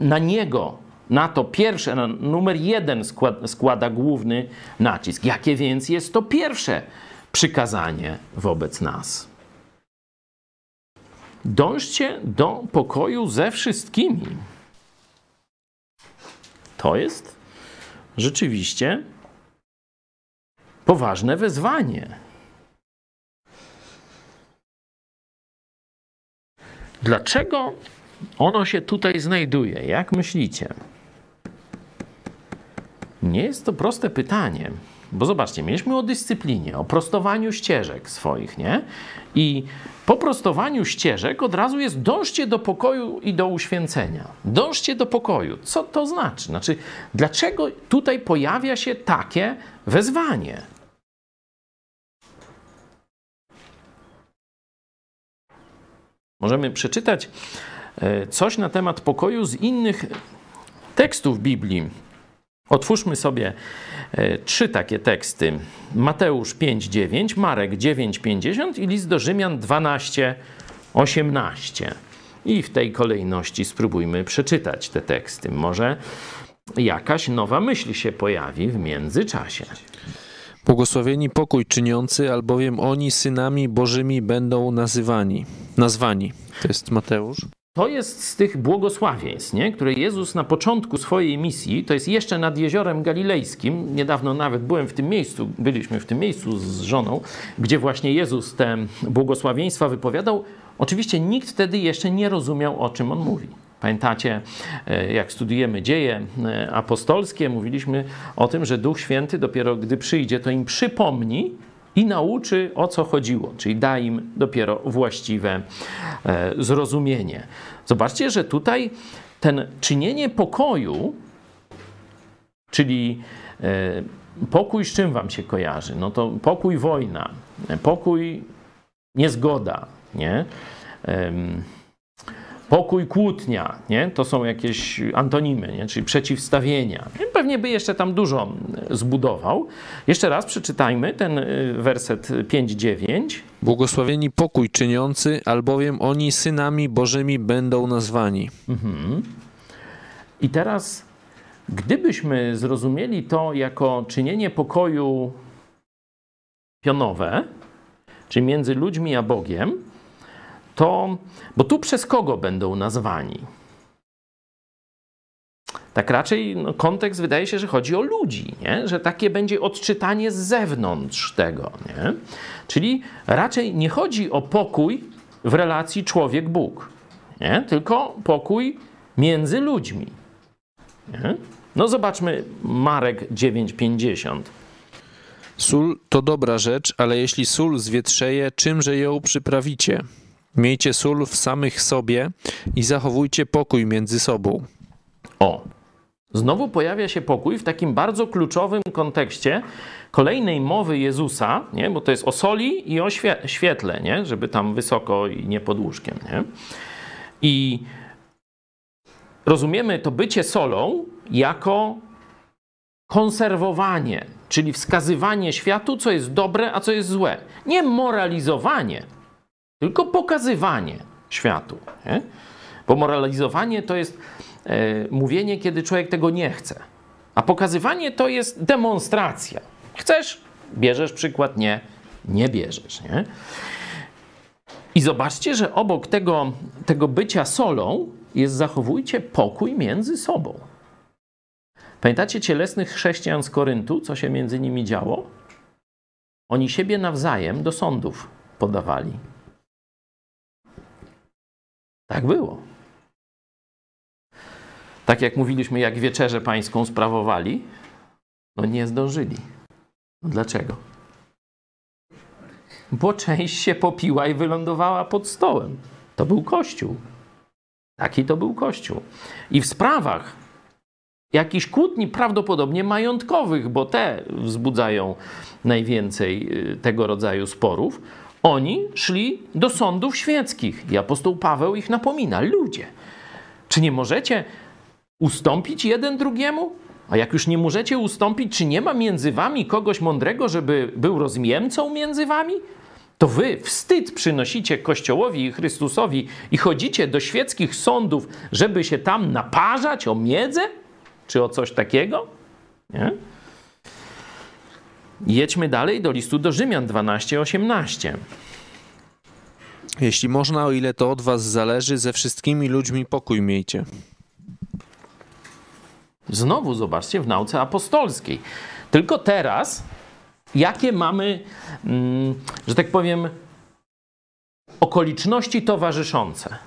na niego, na to pierwsze, na numer jeden składa, składa główny nacisk. Jakie więc jest to pierwsze przykazanie wobec nas? Dążcie do pokoju ze wszystkimi. To jest rzeczywiście poważne wezwanie. Dlaczego ono się tutaj znajduje? Jak myślicie? Nie jest to proste pytanie, bo zobaczcie, mieliśmy o dyscyplinie, o prostowaniu ścieżek swoich, nie? I po prostowaniu ścieżek od razu jest dążcie do pokoju i do uświęcenia. Dążcie do pokoju. Co to znaczy? Znaczy, dlaczego tutaj pojawia się takie wezwanie? Możemy przeczytać e, coś na temat pokoju z innych tekstów Biblii. Otwórzmy sobie trzy takie teksty: Mateusz 5:9, Marek 9:50 i list do Rzymian 12:18. I w tej kolejności spróbujmy przeczytać te teksty. Może jakaś nowa myśl się pojawi w międzyczasie. Błogosławieni pokój czyniący, albowiem oni synami Bożymi będą nazywani. Nazwani. To jest Mateusz. To jest z tych błogosławieństw, nie? które Jezus na początku swojej misji, to jest jeszcze nad jeziorem galilejskim, niedawno nawet byłem w tym miejscu, byliśmy w tym miejscu z żoną, gdzie właśnie Jezus te błogosławieństwa wypowiadał. Oczywiście nikt wtedy jeszcze nie rozumiał, o czym on mówi. Pamiętacie, e, jak studujemy dzieje e, apostolskie, mówiliśmy o tym, że Duch Święty dopiero gdy przyjdzie, to im przypomni, i nauczy o co chodziło, czyli da im dopiero właściwe e, zrozumienie. Zobaczcie, że tutaj ten czynienie pokoju, czyli pokój z czym wam się kojarzy? No to pokój wojna, pokój niezgoda, nie? Pokój, kłótnia, nie? to są jakieś antonimy, nie? czyli przeciwstawienia. Pewnie by jeszcze tam dużo zbudował. Jeszcze raz przeczytajmy ten y, werset 5-9. Błogosławieni pokój czyniący, albowiem oni synami Bożymi będą nazwani. Mhm. I teraz, gdybyśmy zrozumieli to jako czynienie pokoju pionowe, czyli między ludźmi a Bogiem, to, bo tu przez kogo będą nazwani? Tak raczej no, kontekst wydaje się, że chodzi o ludzi, nie? że takie będzie odczytanie z zewnątrz tego. Nie? Czyli raczej nie chodzi o pokój w relacji człowiek-Bóg, nie? tylko pokój między ludźmi. Nie? No zobaczmy Marek 9,50. Sól to dobra rzecz, ale jeśli sól zwietrzeje, czymże ją przyprawicie? Miejcie sól w samych sobie i zachowujcie pokój między sobą. O, znowu pojawia się pokój w takim bardzo kluczowym kontekście kolejnej mowy Jezusa, nie? bo to jest o soli i o świetle, nie? żeby tam wysoko i nie pod łóżkiem. Nie? I rozumiemy to bycie solą jako konserwowanie, czyli wskazywanie światu, co jest dobre, a co jest złe. Nie moralizowanie, tylko pokazywanie światu. Nie? Bo moralizowanie to jest e, mówienie, kiedy człowiek tego nie chce. A pokazywanie to jest demonstracja. Chcesz, bierzesz przykład, nie, nie bierzesz. Nie? I zobaczcie, że obok tego, tego bycia solą jest zachowujcie pokój między sobą. Pamiętacie cielesnych chrześcijan z Koryntu, co się między nimi działo? Oni siebie nawzajem do sądów podawali. Tak było. Tak jak mówiliśmy, jak wieczerzę pańską sprawowali, no nie zdążyli. No dlaczego? Bo część się popiła i wylądowała pod stołem. To był Kościół. Taki to był Kościół. I w sprawach jakichś kłótni, prawdopodobnie majątkowych, bo te wzbudzają najwięcej y, tego rodzaju sporów, oni szli do sądów świeckich i apostoł Paweł ich napomina. Ludzie, Czy nie możecie ustąpić jeden drugiemu? A jak już nie możecie ustąpić, czy nie ma między wami kogoś mądrego, żeby był rozmiemcą między wami? To wy wstyd przynosicie Kościołowi i Chrystusowi i chodzicie do świeckich sądów, żeby się tam naparzać o miedzę? Czy o coś takiego? Nie? Jedźmy dalej do listu do Rzymian 12:18. Jeśli można, o ile to od was zależy, ze wszystkimi ludźmi pokój miejcie. Znowu zobaczcie w nauce apostolskiej. Tylko teraz, jakie mamy, mm, że tak powiem, okoliczności towarzyszące.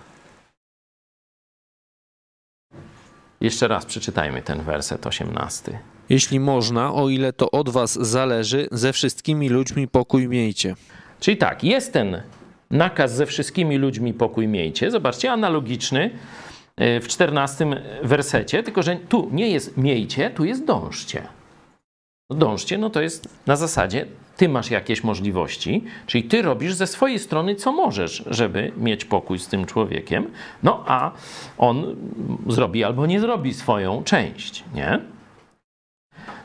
Jeszcze raz przeczytajmy ten werset 18. Jeśli można, o ile to od was zależy, ze wszystkimi ludźmi pokój miejcie. Czyli tak, jest ten nakaz ze wszystkimi ludźmi pokój miejcie. Zobaczcie, analogiczny y, w 14 wersecie, tylko że tu nie jest miejcie, tu jest dążcie. No dążcie, no to jest na zasadzie, ty masz jakieś możliwości, czyli ty robisz ze swojej strony, co możesz, żeby mieć pokój z tym człowiekiem, no a on zrobi albo nie zrobi swoją część, nie?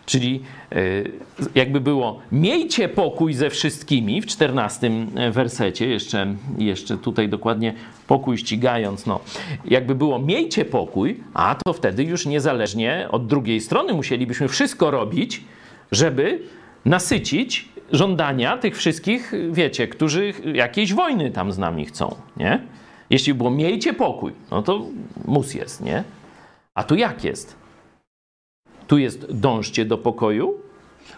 Czyli y, jakby było, miejcie pokój ze wszystkimi w czternastym wersecie, jeszcze, jeszcze tutaj dokładnie pokój ścigając, no, jakby było, miejcie pokój, a to wtedy już niezależnie od drugiej strony musielibyśmy wszystko robić, żeby nasycić żądania tych wszystkich, wiecie, którzy jakiejś wojny tam z nami chcą, nie? Jeśli było miejcie pokój, no to mus jest, nie? A tu jak jest? Tu jest dążcie do pokoju,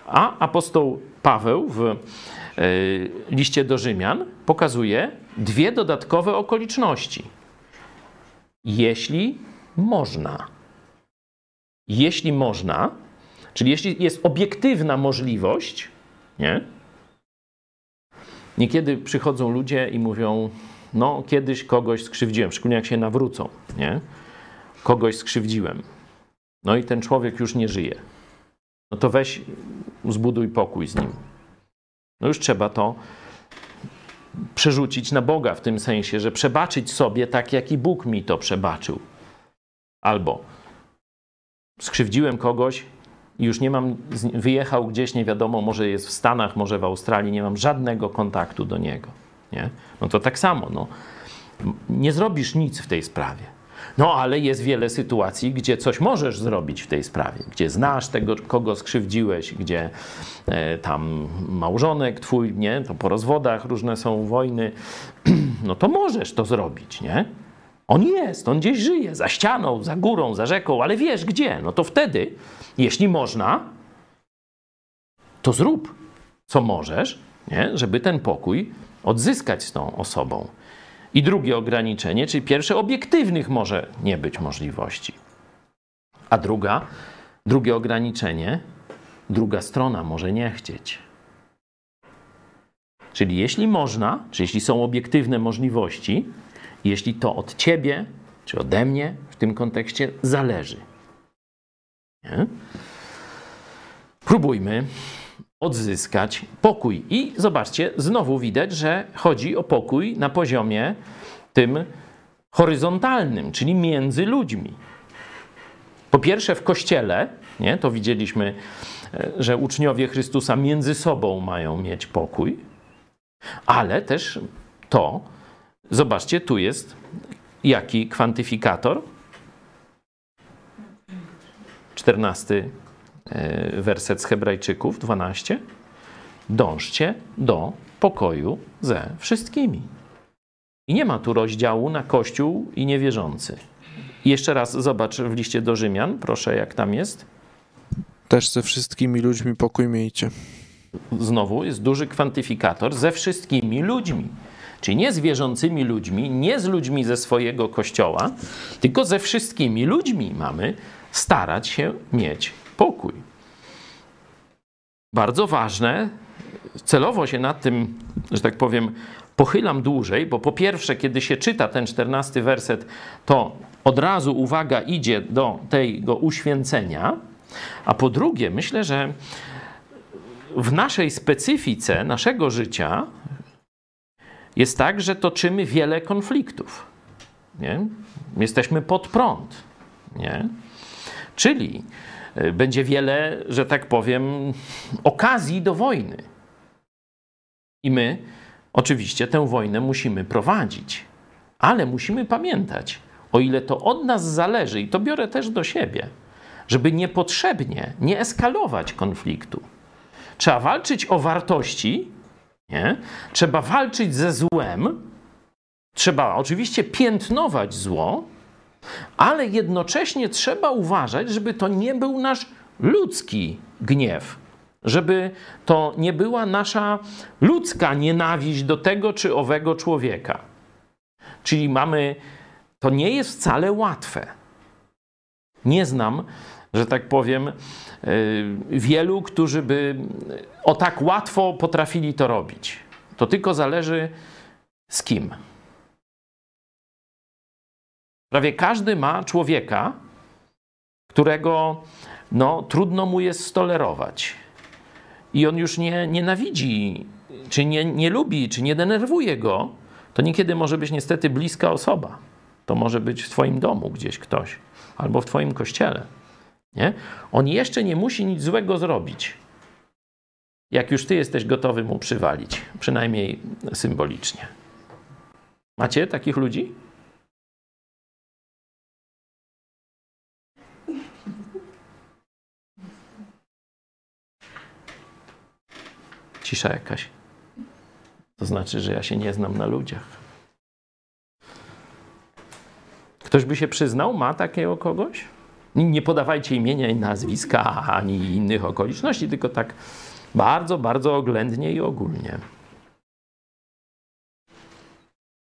a apostoł Paweł w e, liście do Rzymian pokazuje dwie dodatkowe okoliczności. Jeśli można. Jeśli można, czyli jeśli jest obiektywna możliwość, nie? Niekiedy przychodzą ludzie i mówią, no kiedyś kogoś skrzywdziłem, szczególnie jak się nawrócą, nie? Kogoś skrzywdziłem. No i ten człowiek już nie żyje. No to weź, zbuduj pokój z nim. No już trzeba to przerzucić na Boga w tym sensie, że przebaczyć sobie tak, jak i Bóg mi to przebaczył. Albo skrzywdziłem kogoś już nie mam, wyjechał gdzieś, nie wiadomo, może jest w Stanach, może w Australii, nie mam żadnego kontaktu do niego. Nie? No to tak samo, no. Nie zrobisz nic w tej sprawie. No ale jest wiele sytuacji, gdzie coś możesz zrobić w tej sprawie, gdzie znasz tego, kogo skrzywdziłeś, gdzie e, tam małżonek twój, nie, to po rozwodach różne są wojny, no to możesz to zrobić, nie? On jest, on gdzieś żyje, za ścianą, za górą, za rzeką, ale wiesz gdzie, no to wtedy, jeśli można, to zrób, co możesz, nie? żeby ten pokój odzyskać z tą osobą. I drugie ograniczenie, czyli pierwsze, obiektywnych może nie być możliwości. A druga, drugie ograniczenie, druga strona może nie chcieć. Czyli jeśli można, czy jeśli są obiektywne możliwości, jeśli to od ciebie, czy ode mnie w tym kontekście zależy. Nie? Próbujmy odzyskać pokój. I zobaczcie, znowu widać, że chodzi o pokój na poziomie tym horyzontalnym, czyli między ludźmi. Po pierwsze, w kościele, nie, to widzieliśmy, e, że uczniowie Chrystusa między sobą mają mieć pokój, ale też to, zobaczcie, tu jest jaki kwantyfikator? 14 E, werset z Hebrajczyków 12. Dążcie do pokoju ze wszystkimi. I nie ma tu rozdziału na Kościół i niewierzący. I jeszcze raz zobacz w liście do Rzymian, proszę, jak tam jest. Też ze wszystkimi ludźmi pokój miejcie. Znowu jest duży kwantyfikator ze wszystkimi ludźmi. Czyli nie z wierzącymi ludźmi, nie z ludźmi ze swojego kościoła, tylko ze wszystkimi ludźmi mamy starać się mieć pokój. Bardzo ważne, celowo się nad tym, że tak powiem, pochylam dłużej, bo po pierwsze, kiedy się czyta ten czternasty werset, to od razu uwaga idzie do tego uświęcenia, a po drugie, myślę, że w naszej specyfice naszego życia jest tak, że toczymy wiele konfliktów. Nie? Jesteśmy pod prąd. Nie? Czyli y, będzie wiele, że tak powiem, okazji do wojny. I my oczywiście tę wojnę musimy prowadzić. Ale musimy pamiętać, o ile to od nas zależy, i to biorę też do siebie, żeby niepotrzebnie nie eskalować konfliktu. Trzeba walczyć o wartości, nie? trzeba walczyć ze złem, trzeba oczywiście piętnować zło, ale jednocześnie trzeba uważać, żeby to nie był nasz ludzki gniew, żeby to nie była nasza ludzka nienawiść do tego czy owego człowieka. Czyli mamy, to nie jest wcale łatwe. Nie znam, że tak powiem, wielu, którzy by o tak łatwo potrafili to robić. To tylko zależy z kim. Prawie każdy ma człowieka, którego no, trudno mu jest stolerować. I on już nie nienawidzi, czy nie, nie lubi, czy nie denerwuje go. To niekiedy może być niestety bliska osoba. To może być w Twoim domu gdzieś ktoś, albo w Twoim kościele. Nie? On jeszcze nie musi nic złego zrobić. Jak już Ty jesteś gotowy mu przywalić, przynajmniej symbolicznie. Macie takich ludzi? Cisza jakaś. To znaczy, że ja się nie znam na ludziach. Ktoś by się przyznał, ma takiego kogoś? Nie podawajcie imienia i nazwiska ani innych okoliczności, tylko tak bardzo, bardzo oględnie i ogólnie.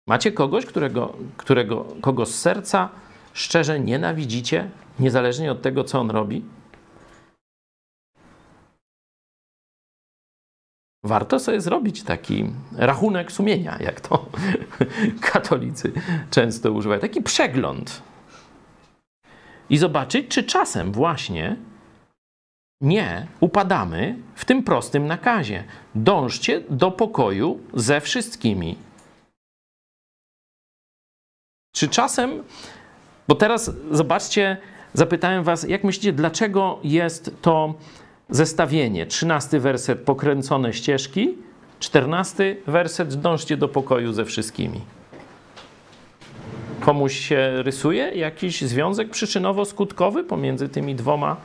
Macie kogoś, którego, którego, kogo z serca szczerze nienawidzicie, niezależnie od tego, co on robi? warto sobie zrobić taki rachunek sumienia, jak to katolicy często używają, taki przegląd. I zobaczyć, czy czasem właśnie nie upadamy w tym prostym nakazie. Dążcie do pokoju ze wszystkimi. Czy czasem, bo teraz zobaczcie, zapytałem Was, jak myślicie, dlaczego jest to zestawienie. Trzynasty werset pokręcone ścieżki, czternasty werset dążcie do pokoju ze wszystkimi. Komuś się rysuje? Jakiś związek przyczynowo-skutkowy pomiędzy tymi dwoma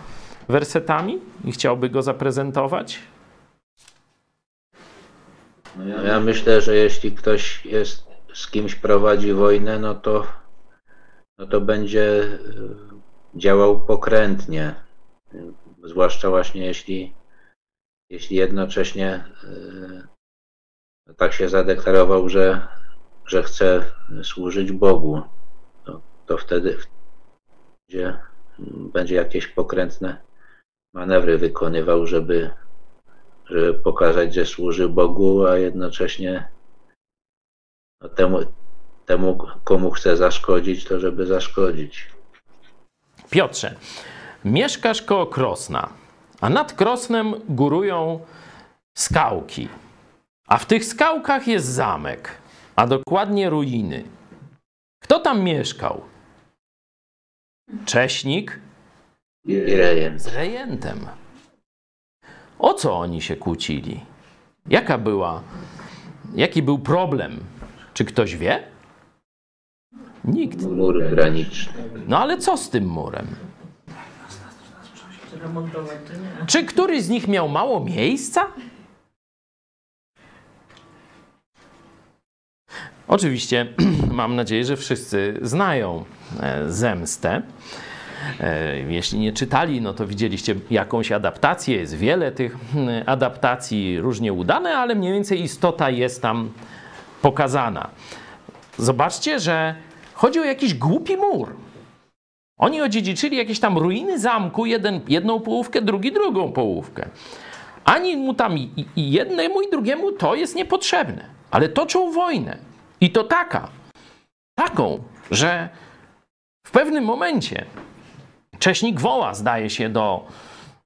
wersetami? I chciałby go zaprezentować? No ja myślę, że jeśli ktoś jest z kimś prowadzi wojnę, no to, no to będzie e, działał pokrętnie. Zwłaszcza właśnie jeśli, jeśli jednocześnie yy, tak się zadeklarował, że, że chce służyć Bogu, to, to wtedy będzie, będzie jakieś pokrętne manewry wykonywał, żeby, żeby pokazać, że służy Bogu, a jednocześnie no, temu, temu, komu chce zaszkodzić, to żeby zaszkodzić. Piotrze, Mieszkasz koło Krosna, a nad Krosnem górują skałki. A w tych skałkach jest zamek, a dokładnie ruiny. Kto tam mieszkał? Cześnik i rejent. z rejentem. O co oni się kłócili? Jaka była, jaki był problem? Czy ktoś wie? Nikt. Mur graniczny. No ale co z tym murem? Czy któryś z nich miał mało miejsca? Oczywiście mam nadzieję, że wszyscy znają e, zemstę. E, jeśli nie czytali, no to widzieliście jakąś adaptację. Jest wiele tych hmm, adaptacji, różnie udane, ale mniej więcej istota jest tam pokazana. Zobaczcie, że chodzi o jakiś głupi mur. Oni odziedziczyli jakieś tam ruiny zamku, jeden, jedną połówkę, drugi drugą połówkę. Ani mu tam i, i jednemu i drugiemu to jest niepotrzebne. Ale toczą wojnę. I to taka. Taką, że w pewnym momencie Cześnik woła, zdaje się, do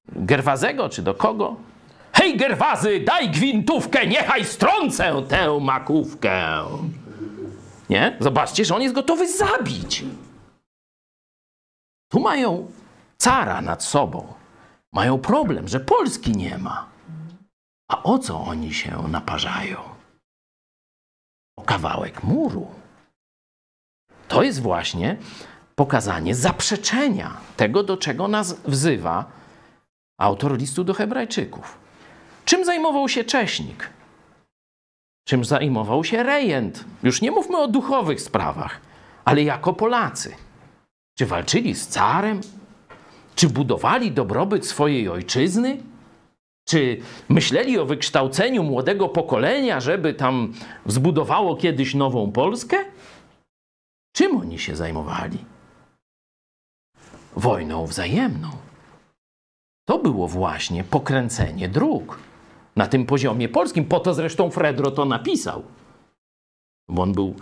Gerwazego czy do kogo. Hej, Gerwazy, daj gwintówkę, niechaj strącę tę makówkę. Nie? Zobaczcie, że on jest gotowy zabić. Tu mają cara nad sobą. Mają problem, że Polski nie ma. A o co oni się naparzają? O kawałek muru. To jest właśnie pokazanie zaprzeczenia tego, do czego nas wzywa autor listu do Hebrajczyków. Czym zajmował się Cześnik? Czym zajmował się rejent? Już nie mówmy o duchowych sprawach, ale jako Polacy. Czy walczyli z carem? Czy budowali dobrobyt swojej ojczyzny? Czy myśleli o wykształceniu młodego pokolenia, żeby tam zbudowało kiedyś nową Polskę? Czym oni się zajmowali? Wojną wzajemną. To było właśnie pokręcenie dróg na tym poziomie polskim. Po to zresztą Fredro to napisał. Bo on był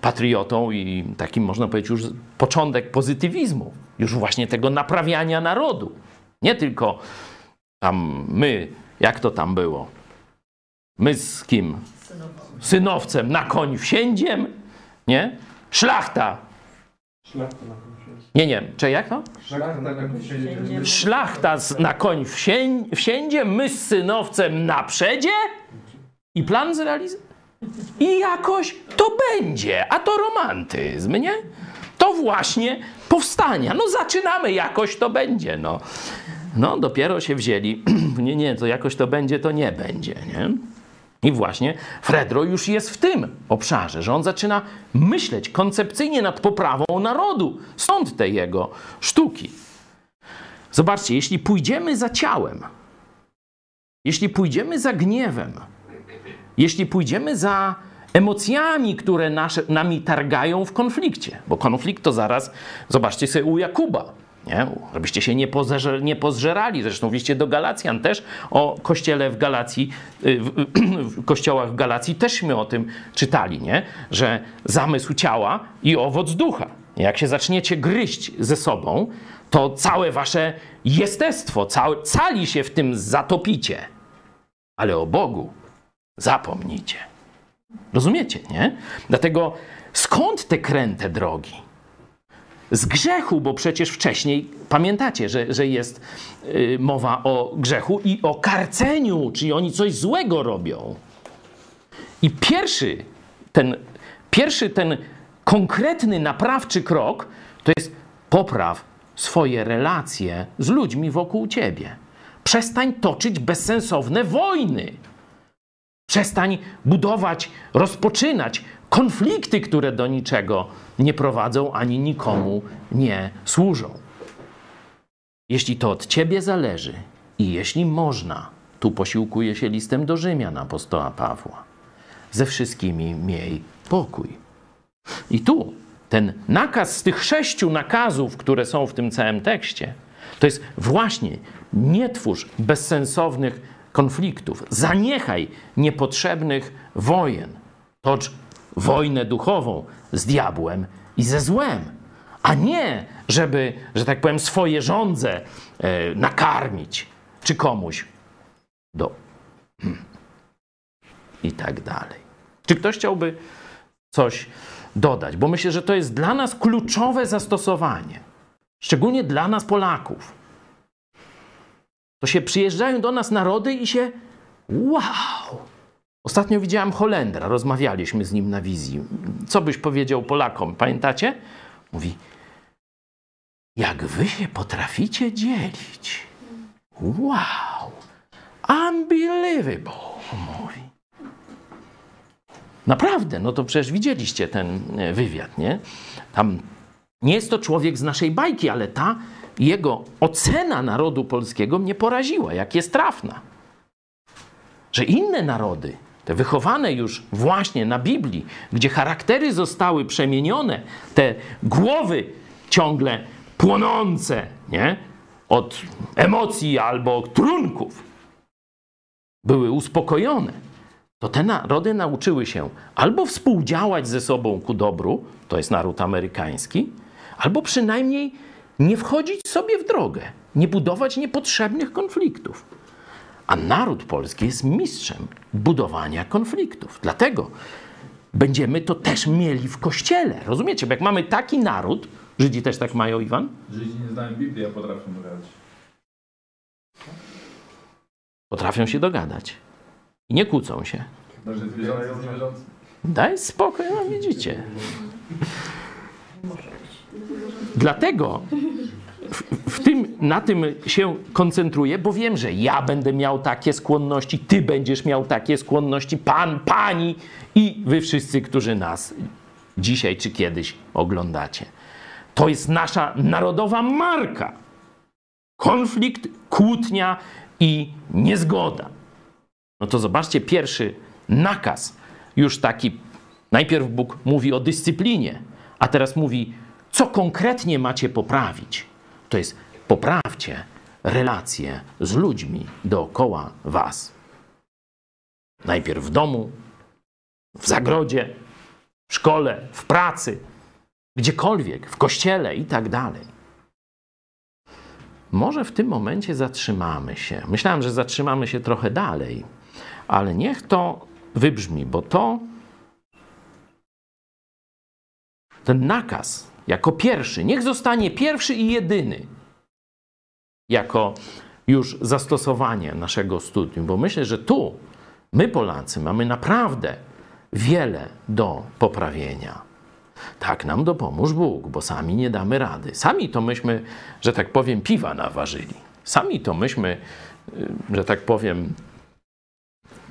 patriotą i takim, można powiedzieć, już początek pozytywizmu, już właśnie tego naprawiania narodu. Nie tylko tam my, jak to tam było? My z kim? Synowcem na koń wsiędziem, nie? Szlachta. Szlachta na koń Nie, nie, czy jak to? Szlachta na koń wsiędzie. Szlachta z, na koń wsię, wsiędzie, my z synowcem na przedzie i plan zrealizowany. I jakoś to będzie, a to romantyzm, nie? To właśnie powstania. No zaczynamy, jakoś to będzie, no. No dopiero się wzięli, nie, nie, to jakoś to będzie, to nie będzie, nie? I właśnie Fredro już jest w tym obszarze, że on zaczyna myśleć koncepcyjnie nad poprawą narodu. Stąd te jego sztuki. Zobaczcie, jeśli pójdziemy za ciałem, jeśli pójdziemy za gniewem, jeśli pójdziemy za emocjami, które nasze, nami targają w konflikcie, bo konflikt to zaraz, zobaczcie sobie u Jakuba, nie? żebyście się nie, pozerze, nie pozżerali. Zresztą w do Galacjan też o kościele w Galacji, y, w, w kościołach w Galacji teżśmy o tym czytali, nie? że zamysł ciała i owoc ducha. Jak się zaczniecie gryźć ze sobą, to całe wasze jestestwo, całe, cali się w tym zatopicie. Ale o Bogu zapomnijcie. Rozumiecie, nie? Dlatego skąd te kręte drogi? Z grzechu, bo przecież wcześniej pamiętacie, że, że jest y, mowa o grzechu i o karceniu, czyli oni coś złego robią. I pierwszy ten, pierwszy ten konkretny, naprawczy krok to jest popraw swoje relacje z ludźmi wokół ciebie. Przestań toczyć bezsensowne wojny. Przestań budować, rozpoczynać konflikty, które do niczego nie prowadzą ani nikomu nie służą. Jeśli to od ciebie zależy i jeśli można, tu posiłkuje się listem do Rzymian apostoła Pawła, ze wszystkimi miej pokój. I tu ten nakaz z tych sześciu nakazów, które są w tym całym tekście, to jest właśnie nie twórz bezsensownych konfliktów, zaniechaj niepotrzebnych wojen, tocz wojnę duchową z diabłem i ze złem, a nie, żeby, że tak powiem, swoje żądze e, nakarmić czy komuś do. I tak dalej. Czy ktoś chciałby coś dodać? Bo myślę, że to jest dla nas kluczowe zastosowanie, szczególnie dla nas, Polaków. To się przyjeżdżają do nas narody i się wow! Ostatnio widziałem Holendra, rozmawialiśmy z nim na wizji. Co byś powiedział Polakom? Pamiętacie? Mówi, jak wy się potraficie dzielić. Wow! Unbelievable, mówi. Naprawdę, no to przecież widzieliście ten e, wywiad, nie? Tam nie jest to człowiek z naszej bajki, ale ta jego ocena narodu polskiego mnie poraziła, jak jest trafna. Że inne narody, wychowane już właśnie na Biblii, gdzie charaktery zostały przemienione, te głowy ciągle płonące, nie? Od emocji albo trunków, były uspokojone, to te narody nauczyły się albo współdziałać ze sobą ku dobru, to jest naród amerykański, albo przynajmniej nie wchodzić sobie w drogę, nie budować niepotrzebnych konfliktów. A naród polski jest mistrzem budowania konfliktów. Dlatego będziemy to też mieli w kościele. Rozumiecie? Bo jak mamy taki naród, Żydzi też tak mają, Iwan? Żydzi nie znają Biblii, a potrafią dogadać. Potrafią się dogadać. I nie kłócą się. Daj spokój, no widzicie. Dlatego w, tym, na tym się koncentruję, bo wiem, że ja będę miał takie skłonności, ty będziesz miał takie skłonności, pan, pani i wy wszyscy, którzy nas dzisiaj czy kiedyś oglądacie. To jest nasza narodowa marka. Konflikt, kłótnia i niezgoda. No to zobaczcie pierwszy nakaz, już taki. Najpierw Bóg mówi o dyscyplinie, a teraz mówi, co konkretnie macie poprawić. To jest poprawcie relacje z ludźmi dookoła was. Najpierw w domu, w zagrodzie, w szkole, w pracy, gdziekolwiek, w kościele i tak dalej. Może w tym momencie zatrzymamy się. Myślałem, że zatrzymamy się trochę dalej, ale niech to wybrzmi, bo to ten nakaz jako pierwszy, niech zostanie pierwszy i jedyny jako już zastosowanie naszego studium, bo myślę, że tu my Polacy mamy naprawdę wiele do poprawienia. Tak nam dopomóż Bóg, bo sami nie damy rady. Sami to myśmy, że tak powiem, piwa naważyli. Sami to myśmy, y, że tak powiem,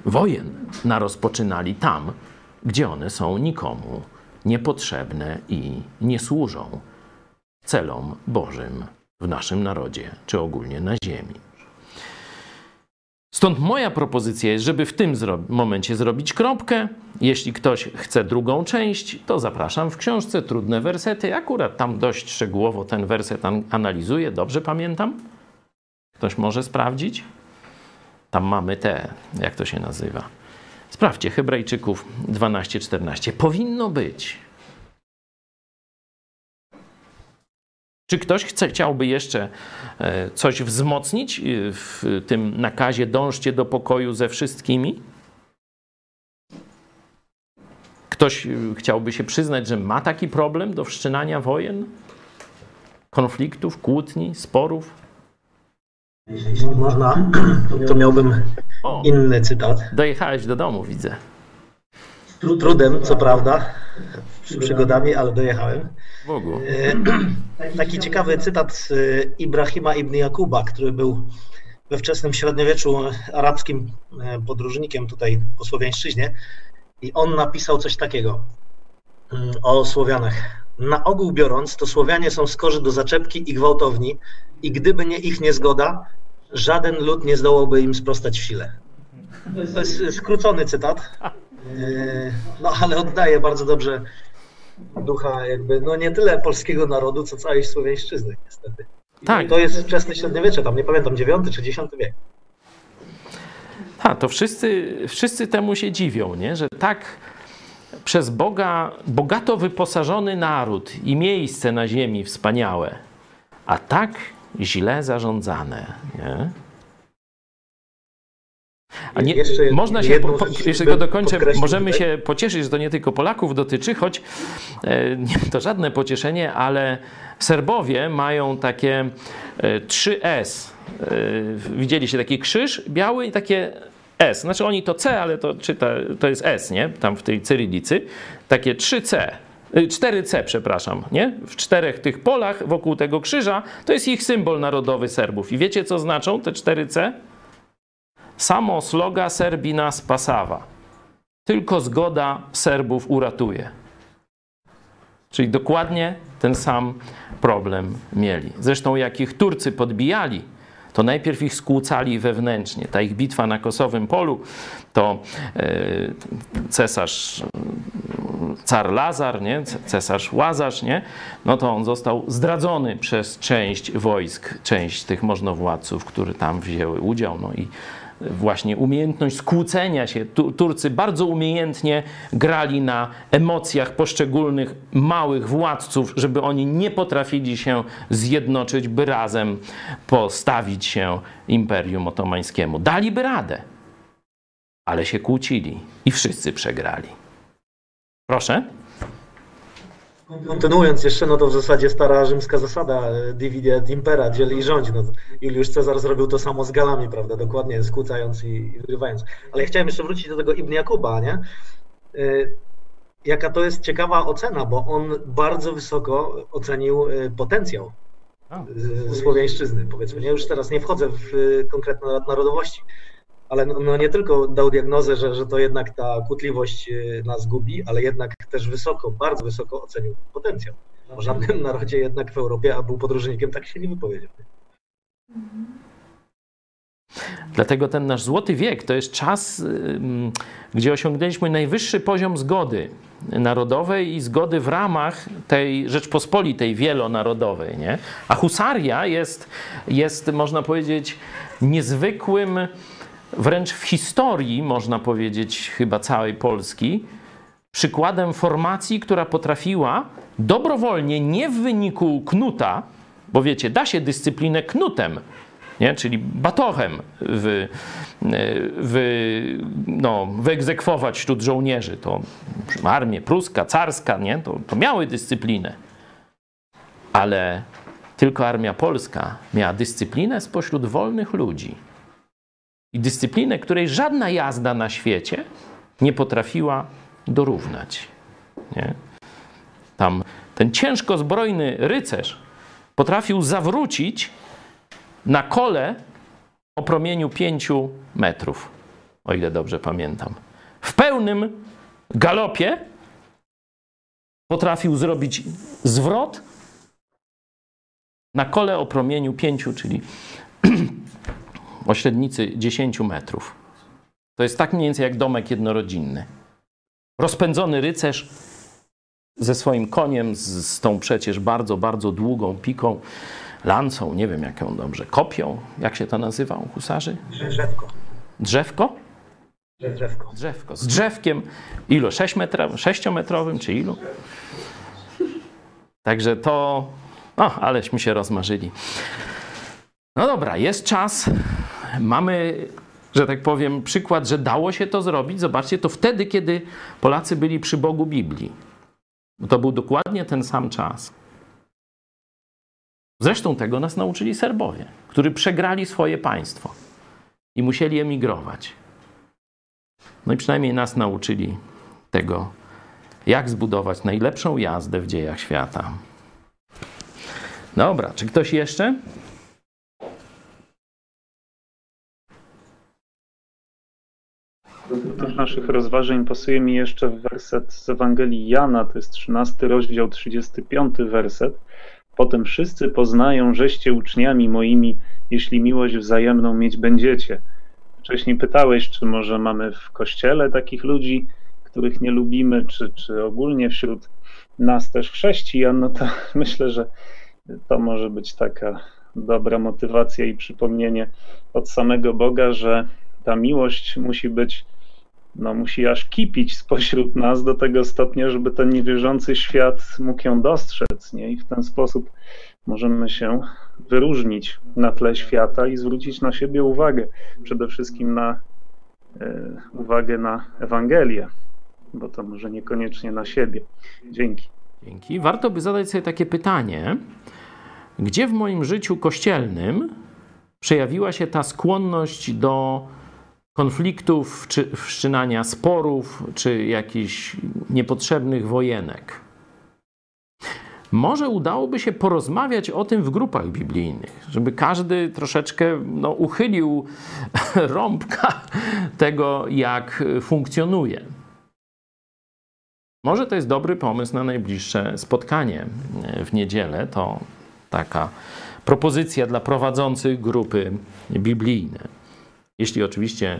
wojen narozpoczynali tam, gdzie one są nikomu niepotrzebne i nie służą celom Bożym w naszym narodzie, czy ogólnie na ziemi. Stąd moja propozycja jest, żeby w tym zro momencie zrobić kropkę. Jeśli ktoś chce drugą część, to zapraszam w książce Trudne wersety. Akurat tam dość szczegółowo ten werset an analizuję. Dobrze pamiętam? Ktoś może sprawdzić? Tam mamy te, jak to się nazywa? Sprawdźcie, Hebrajczyków 12-14. Powinno być. Czy ktoś chce, chciałby jeszcze e, coś wzmocnić e, w tym nakazie dążcie do pokoju ze wszystkimi? Ktoś e, chciałby się przyznać, że ma taki problem do wszczynania wojen, konfliktów, kłótni, sporów? Jeśli można, to miałbym O, inny cytat. dojechałeś do domu, widzę. Trudem, co prawda, z przygodami, ale dojechałem. Bogu. E, Taki ciekawy cytat z Ibrahima ibn Jakuba, który był we wczesnym średniowieczu arabskim e, podróżnikiem tutaj po Słowiańszczyźnie. I on napisał coś takiego mm, o Słowianach. Na ogół biorąc, to Słowianie są skorzy do zaczepki i gwałtowni i gdyby nie ich niezgoda, żaden lud nie zdołałby im sprostać w sile. To jest skrócony cytat, e, no ale oddaje bardzo dobrze ducha jakby, no nie tyle polskiego narodu, co całej Słowiańszczyzny niestety. I Tak. To jest wczesne średniowiecze, tam nie pamiętam, IX czy X wiek. Ha, to wszyscy, wszyscy temu się dziwią, nie? że tak przez Boga bogato wyposażony naród i miejsce na ziemi wspaniałe, a tak źle zarządzane. Nie? A nie, Jeszcze można się, po, jeszcze go dokończę, możemy tutaj. się pocieszyć, że to nie tylko Polaków dotyczy, choć e, nie to żadne pocieszenie, ale Serbowie mają takie e, 3S. E, widzieliście taki krzyż biały i takie S. Znaczy oni to C, ale to czyta, to jest S, nie? Tam w tej cyrylicy. Takie 3C. Y, 4C, przepraszam, nie? W czterech tych polach wokół tego krzyża to jest ich symbol narodowy Serbów. I wiecie, co znaczą te 4C? Samo sloga Serbina spasawa. Tylko zgoda Serbów uratuje. Czyli dokładnie ten sam problem mieli. Zresztą jak ich Turcy podbijali, to najpierw ich skłócali wewnętrznie. Ta ich bitwa na Kosowym Polu, to e, cesarz, car Lazar, nie? Cesarz Łazarz, nie? no to on został zdradzony przez część wojsk, część tych możnowładców, które tam wzięły udział. No i właśnie umiejętność skłócenia się. Tu- Turcy bardzo umiejętnie grali na emocjach poszczególnych małych władców, żeby oni nie potrafili się zjednoczyć, by razem postawić się Imperium Otomańskiemu. Daliby radę, ale się kłócili i wszyscy przegrali. Proszę. Kontynuując jeszcze, no to w zasadzie stara rzymska zasada e, divide et impera, dzieli i rządzi. No, Juliusz Cezar zrobił to samo z Galami, prawda, dokładnie, skłócając i, i wyrywając. Ale ja chciałem jeszcze wrócić do tego Ibn Jakuba, nie? E, jaka to jest ciekawa ocena, bo on bardzo wysoko ocenił e, potencjał słowiańszczyzny, powiedzmy. Ja już teraz nie wchodzę w konkretne narodowości, ale no, no, nie tylko dał diagnozę, że, że to jednak ta kłótliwość y, nas gubi, ale jednak też wysoko, bardzo wysoko ocenił potencjał. O żadnym narodzie jednak w Europie, a był podróżnikiem, tak się nie wypowiedział. Dlatego ten nasz złoty wiek to jest czas, gdzie osiągnęliśmy najwyższy poziom zgody narodowej i zgody w ramach tej Rzeczpospolitej wielonarodowej. Nie? A husaria jest, jest, można powiedzieć, niezwykłym wręcz w historii, można powiedzieć, chyba całej Polski, przykładem formacji, która potrafiła dobrowolnie, nie w wyniku knuta, bo wiecie, da się dyscyplinę knutem, nie? czyli batochem wy, no, wyegzekwować wśród żołnierzy. To armię pruska, carska, nie? To, to miały dyscyplinę. Ale tylko armia polska miała dyscyplinę spośród wolnych ludzi i dyscyplinę, której żadna jazda na świecie nie potrafiła dorównać. Nie? Tam ten ciężko zbrojny rycerz potrafił zawrócić na kole o promieniu pięciu metrów, o ile dobrze pamiętam. W pełnym galopie potrafił zrobić zwrot na kole o promieniu pięciu, czyli o średnicy 10 metrów. To jest tak mniej więcej jak domek jednorodzinny. Rozpędzony rycerz ze swoim koniem, z, z tą przecież bardzo, bardzo długą piką, lancą, nie wiem jak ją dobrze, kopią, jak się to nazywa u husarzy? Drzewko. Drzewko? Drzewko. Drzewko. Z drzewkiem, ilu? 6 metra, sześciometrowym czy ilu? Także to, o, aleśmy się rozmarzyli. No dobra, jest czas. Mamy, że tak powiem, przykład, że dało się to zrobić. Zobaczcie, to wtedy, kiedy Polacy byli przy Bogu Biblii. To był dokładnie ten sam czas. Zresztą tego nas nauczyli Serbowie, którzy przegrali swoje państwo i musieli emigrować. No i przynajmniej nas nauczyli tego, jak zbudować najlepszą jazdę w dziejach świata. Dobra, czy ktoś jeszcze? Naszych rozważań pasuje mi jeszcze werset z Ewangelii Jana, to jest 13 rozdział, 35 werset. Potem wszyscy poznają, żeście uczniami moimi, jeśli miłość wzajemną mieć będziecie. Wcześniej pytałeś, czy może mamy w kościele takich ludzi, których nie lubimy, czy, czy ogólnie wśród nas też chrześcijan, no to myślę, że to może być taka dobra motywacja i przypomnienie od samego Boga, że ta miłość musi być no, musi aż kipić spośród nas do tego stopnia, żeby ten niewierzący świat mógł ją dostrzec. Nie? I w ten sposób możemy się wyróżnić na tle świata i zwrócić na siebie uwagę. Przede wszystkim na e, uwagę na Ewangelię, bo to może niekoniecznie na siebie. Dzięki. Dzięki. Warto by zadać sobie takie pytanie: gdzie w moim życiu kościelnym przejawiła się ta skłonność do konfliktów, czy wszczynania sporów, czy jakichś niepotrzebnych wojenek. Może udałoby się porozmawiać o tym w grupach biblijnych, żeby każdy troszeczkę no, uchylił rąbka tego, jak funkcjonuje. Może to jest dobry pomysł na najbliższe spotkanie w niedzielę. To taka propozycja dla prowadzących grupy biblijne. Jeśli oczywiście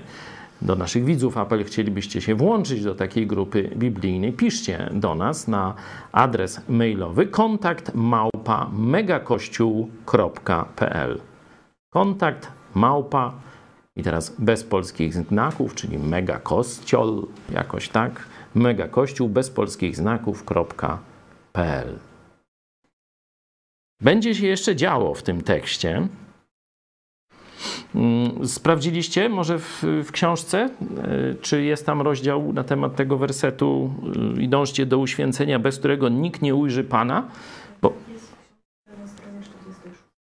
do naszych widzów apel chcielibyście się włączyć do takiej grupy biblijnej, piszcie do nas na adres mailowy kontakt małpa megakościół.pl kontakt małpa i teraz bez polskich znaków, czyli megakościol, jakoś tak, megakościół bez polskich znaków.pl Będzie się jeszcze działo w tym tekście. Mm, sprawdziliście może w, w, książce, e, czy jest tam rozdział na temat tego wersetu e, i do uświęcenia, bez którego nikt nie ujrzy Pana?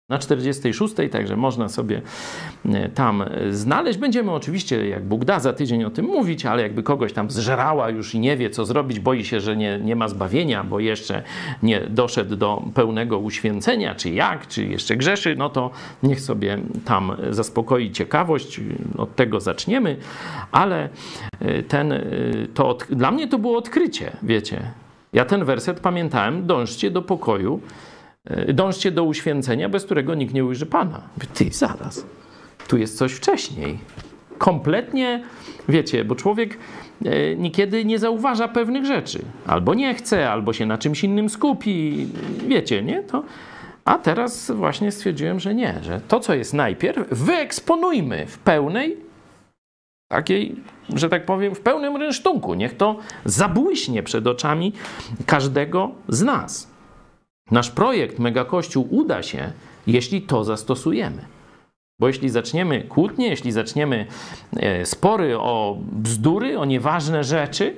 Na 46, także można sobie e, tam znaleźć. Będziemy oczywiście, jak Bóg da, za tydzień o tym mówić, ale jakby kogoś tam zżerała już i nie wie, co zrobić, boi się, że nie, nie ma zbawienia, bo jeszcze nie doszedł do pełnego uświęcenia, czy jak, czy jeszcze grzeszy, no to niech sobie tam zaspokoi ciekawość, od tego zaczniemy, ale e, ten, e, to dla mnie to było odkrycie, wiecie. Ja ten werset pamiętałem, dążcie do pokoju, E, dążcie do uświęcenia, bez którego nikt nie ujrzy Pana. Ty, zaraz. Tu jest coś wcześniej. Kompletnie, wiecie, bo człowiek e, niekiedy nie zauważa pewnych rzeczy. Albo nie chce, albo się na czymś innym skupi. Wiecie, nie? To... A teraz właśnie stwierdziłem, że nie, że to, co jest najpierw, wyeksponujmy w pełnej, takiej, że tak powiem, w pełnym rynsztunku. Niech to zabłyśnie przed oczami każdego z nas. Nasz projekt Megakościół uda się, jeśli to zastosujemy. Bo jeśli zaczniemy kłótnie, jeśli zaczniemy e, spory o bzdury, o nieważne rzeczy,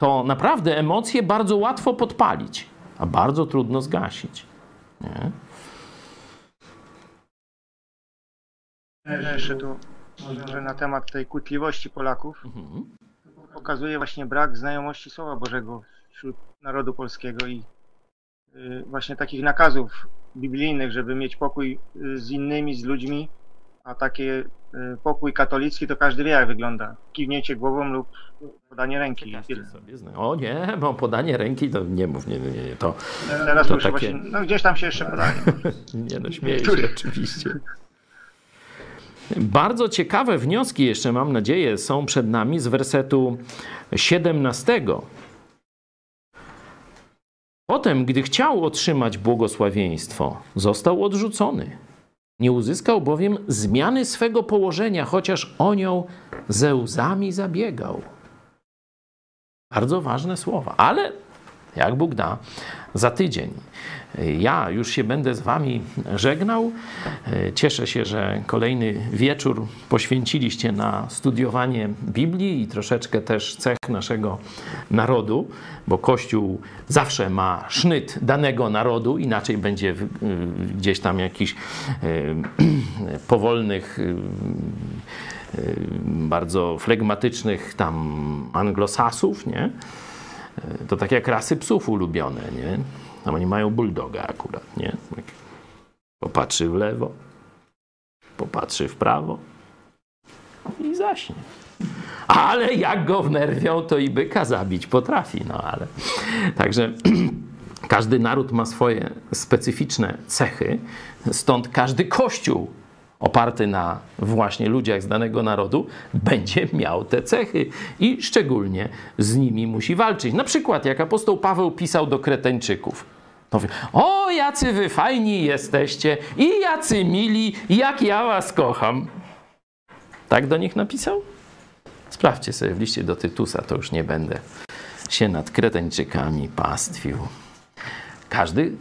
to naprawdę emocje bardzo łatwo podpalić, a bardzo trudno zgasić. Nie? Jeszcze tu może na temat tej kłótliwości Polaków. Mhm. Pokazuje właśnie brak znajomości Słowa Bożego wśród narodu polskiego i właśnie takich nakazów biblijnych, żeby mieć pokój y, z innymi, z ludźmi, a takie y, pokój katolicki to każdy wie jak wygląda. Kiwnięcie głową lub podanie ręki. O nie, bo podanie ręki to nie mów, nie, nie, nie to. Teraz to takie... właśnie, no gdzieś tam się jeszcze podaje. nie no, śmieję się oczywiście. Bardzo ciekawe wnioski jeszcze, mam nadzieję, są przed nami z wersetu 17 Potem, gdy chciał otrzymać błogosławieństwo, został odrzucony. Nie uzyskał bowiem zmiany swego położenia, chociaż o nią ze łzami zabiegał. Bardzo ważne słowa, ale jak Bóg da, za tydzień. Ja już się będę z Wami żegnał. Cieszę się, że kolejny wieczór poświęciliście na studiowanie Biblii i troszeczkę też cech naszego narodu, bo Kościół zawsze ma sznyt danego narodu, inaczej będzie gdzieś tam jakiś powolnych bardzo flegmatycznych tam anglosasów, nie? To tak jak rasy psów ulubione, nie? Tam oni mają bulldoga akurat, nie? Popatrzy w lewo, popatrzy w prawo i zaśnie. Ale jak go wnerwią, to i byka zabić potrafi, no ale... Także każdy naród ma swoje specyficzne cechy, stąd każdy kościół oparty na właśnie ludziach z danego narodu, będzie miał te cechy i szczególnie z nimi musi walczyć. Na przykład, jak apostoł Paweł pisał do Kretańczyków. Mówi, o, jacy wy fajni jesteście i jacy mili, jak ja was kocham. Tak do nich napisał? Sprawdźcie sobie w liście do Tytusa, to już nie będę się nad Kretańczykami pastwił. Każdy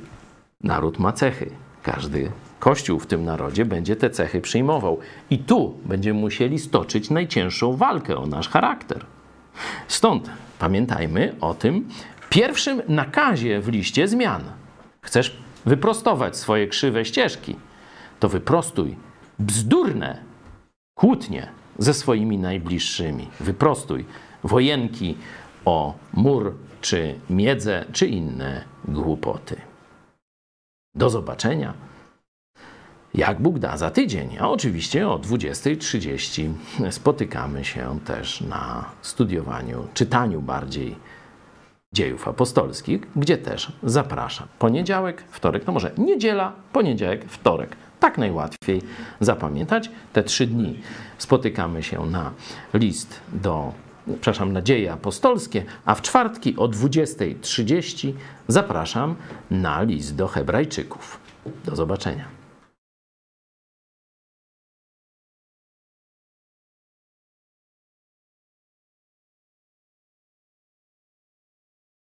naród ma cechy. Każdy Kościół w tym narodzie będzie te cechy przyjmował. I tu będziemy musieli stoczyć najcięższą walkę o nasz charakter. Stąd pamiętajmy o tym pierwszym nakazie w liście zmian. Chcesz wyprostować swoje krzywe ścieżki, to wyprostuj bzdurne kłótnie ze swoimi najbliższymi. Wyprostuj wojenki o mur, czy miedzę, czy inne głupoty. Do zobaczenia jak Bóg da za tydzień. A oczywiście o 20.30 spotykamy się też na studiowaniu, czytaniu bardziej dziejów apostolskich, gdzie też zapraszam. Poniedziałek, wtorek, no może niedziela, poniedziałek, wtorek. Tak najłatwiej zapamiętać. Te trzy dni spotykamy się na list do, przepraszam, na dzieje apostolskie, a w czwartki o 20.30 zapraszam na list do Hebrajczyków. Do zobaczenia.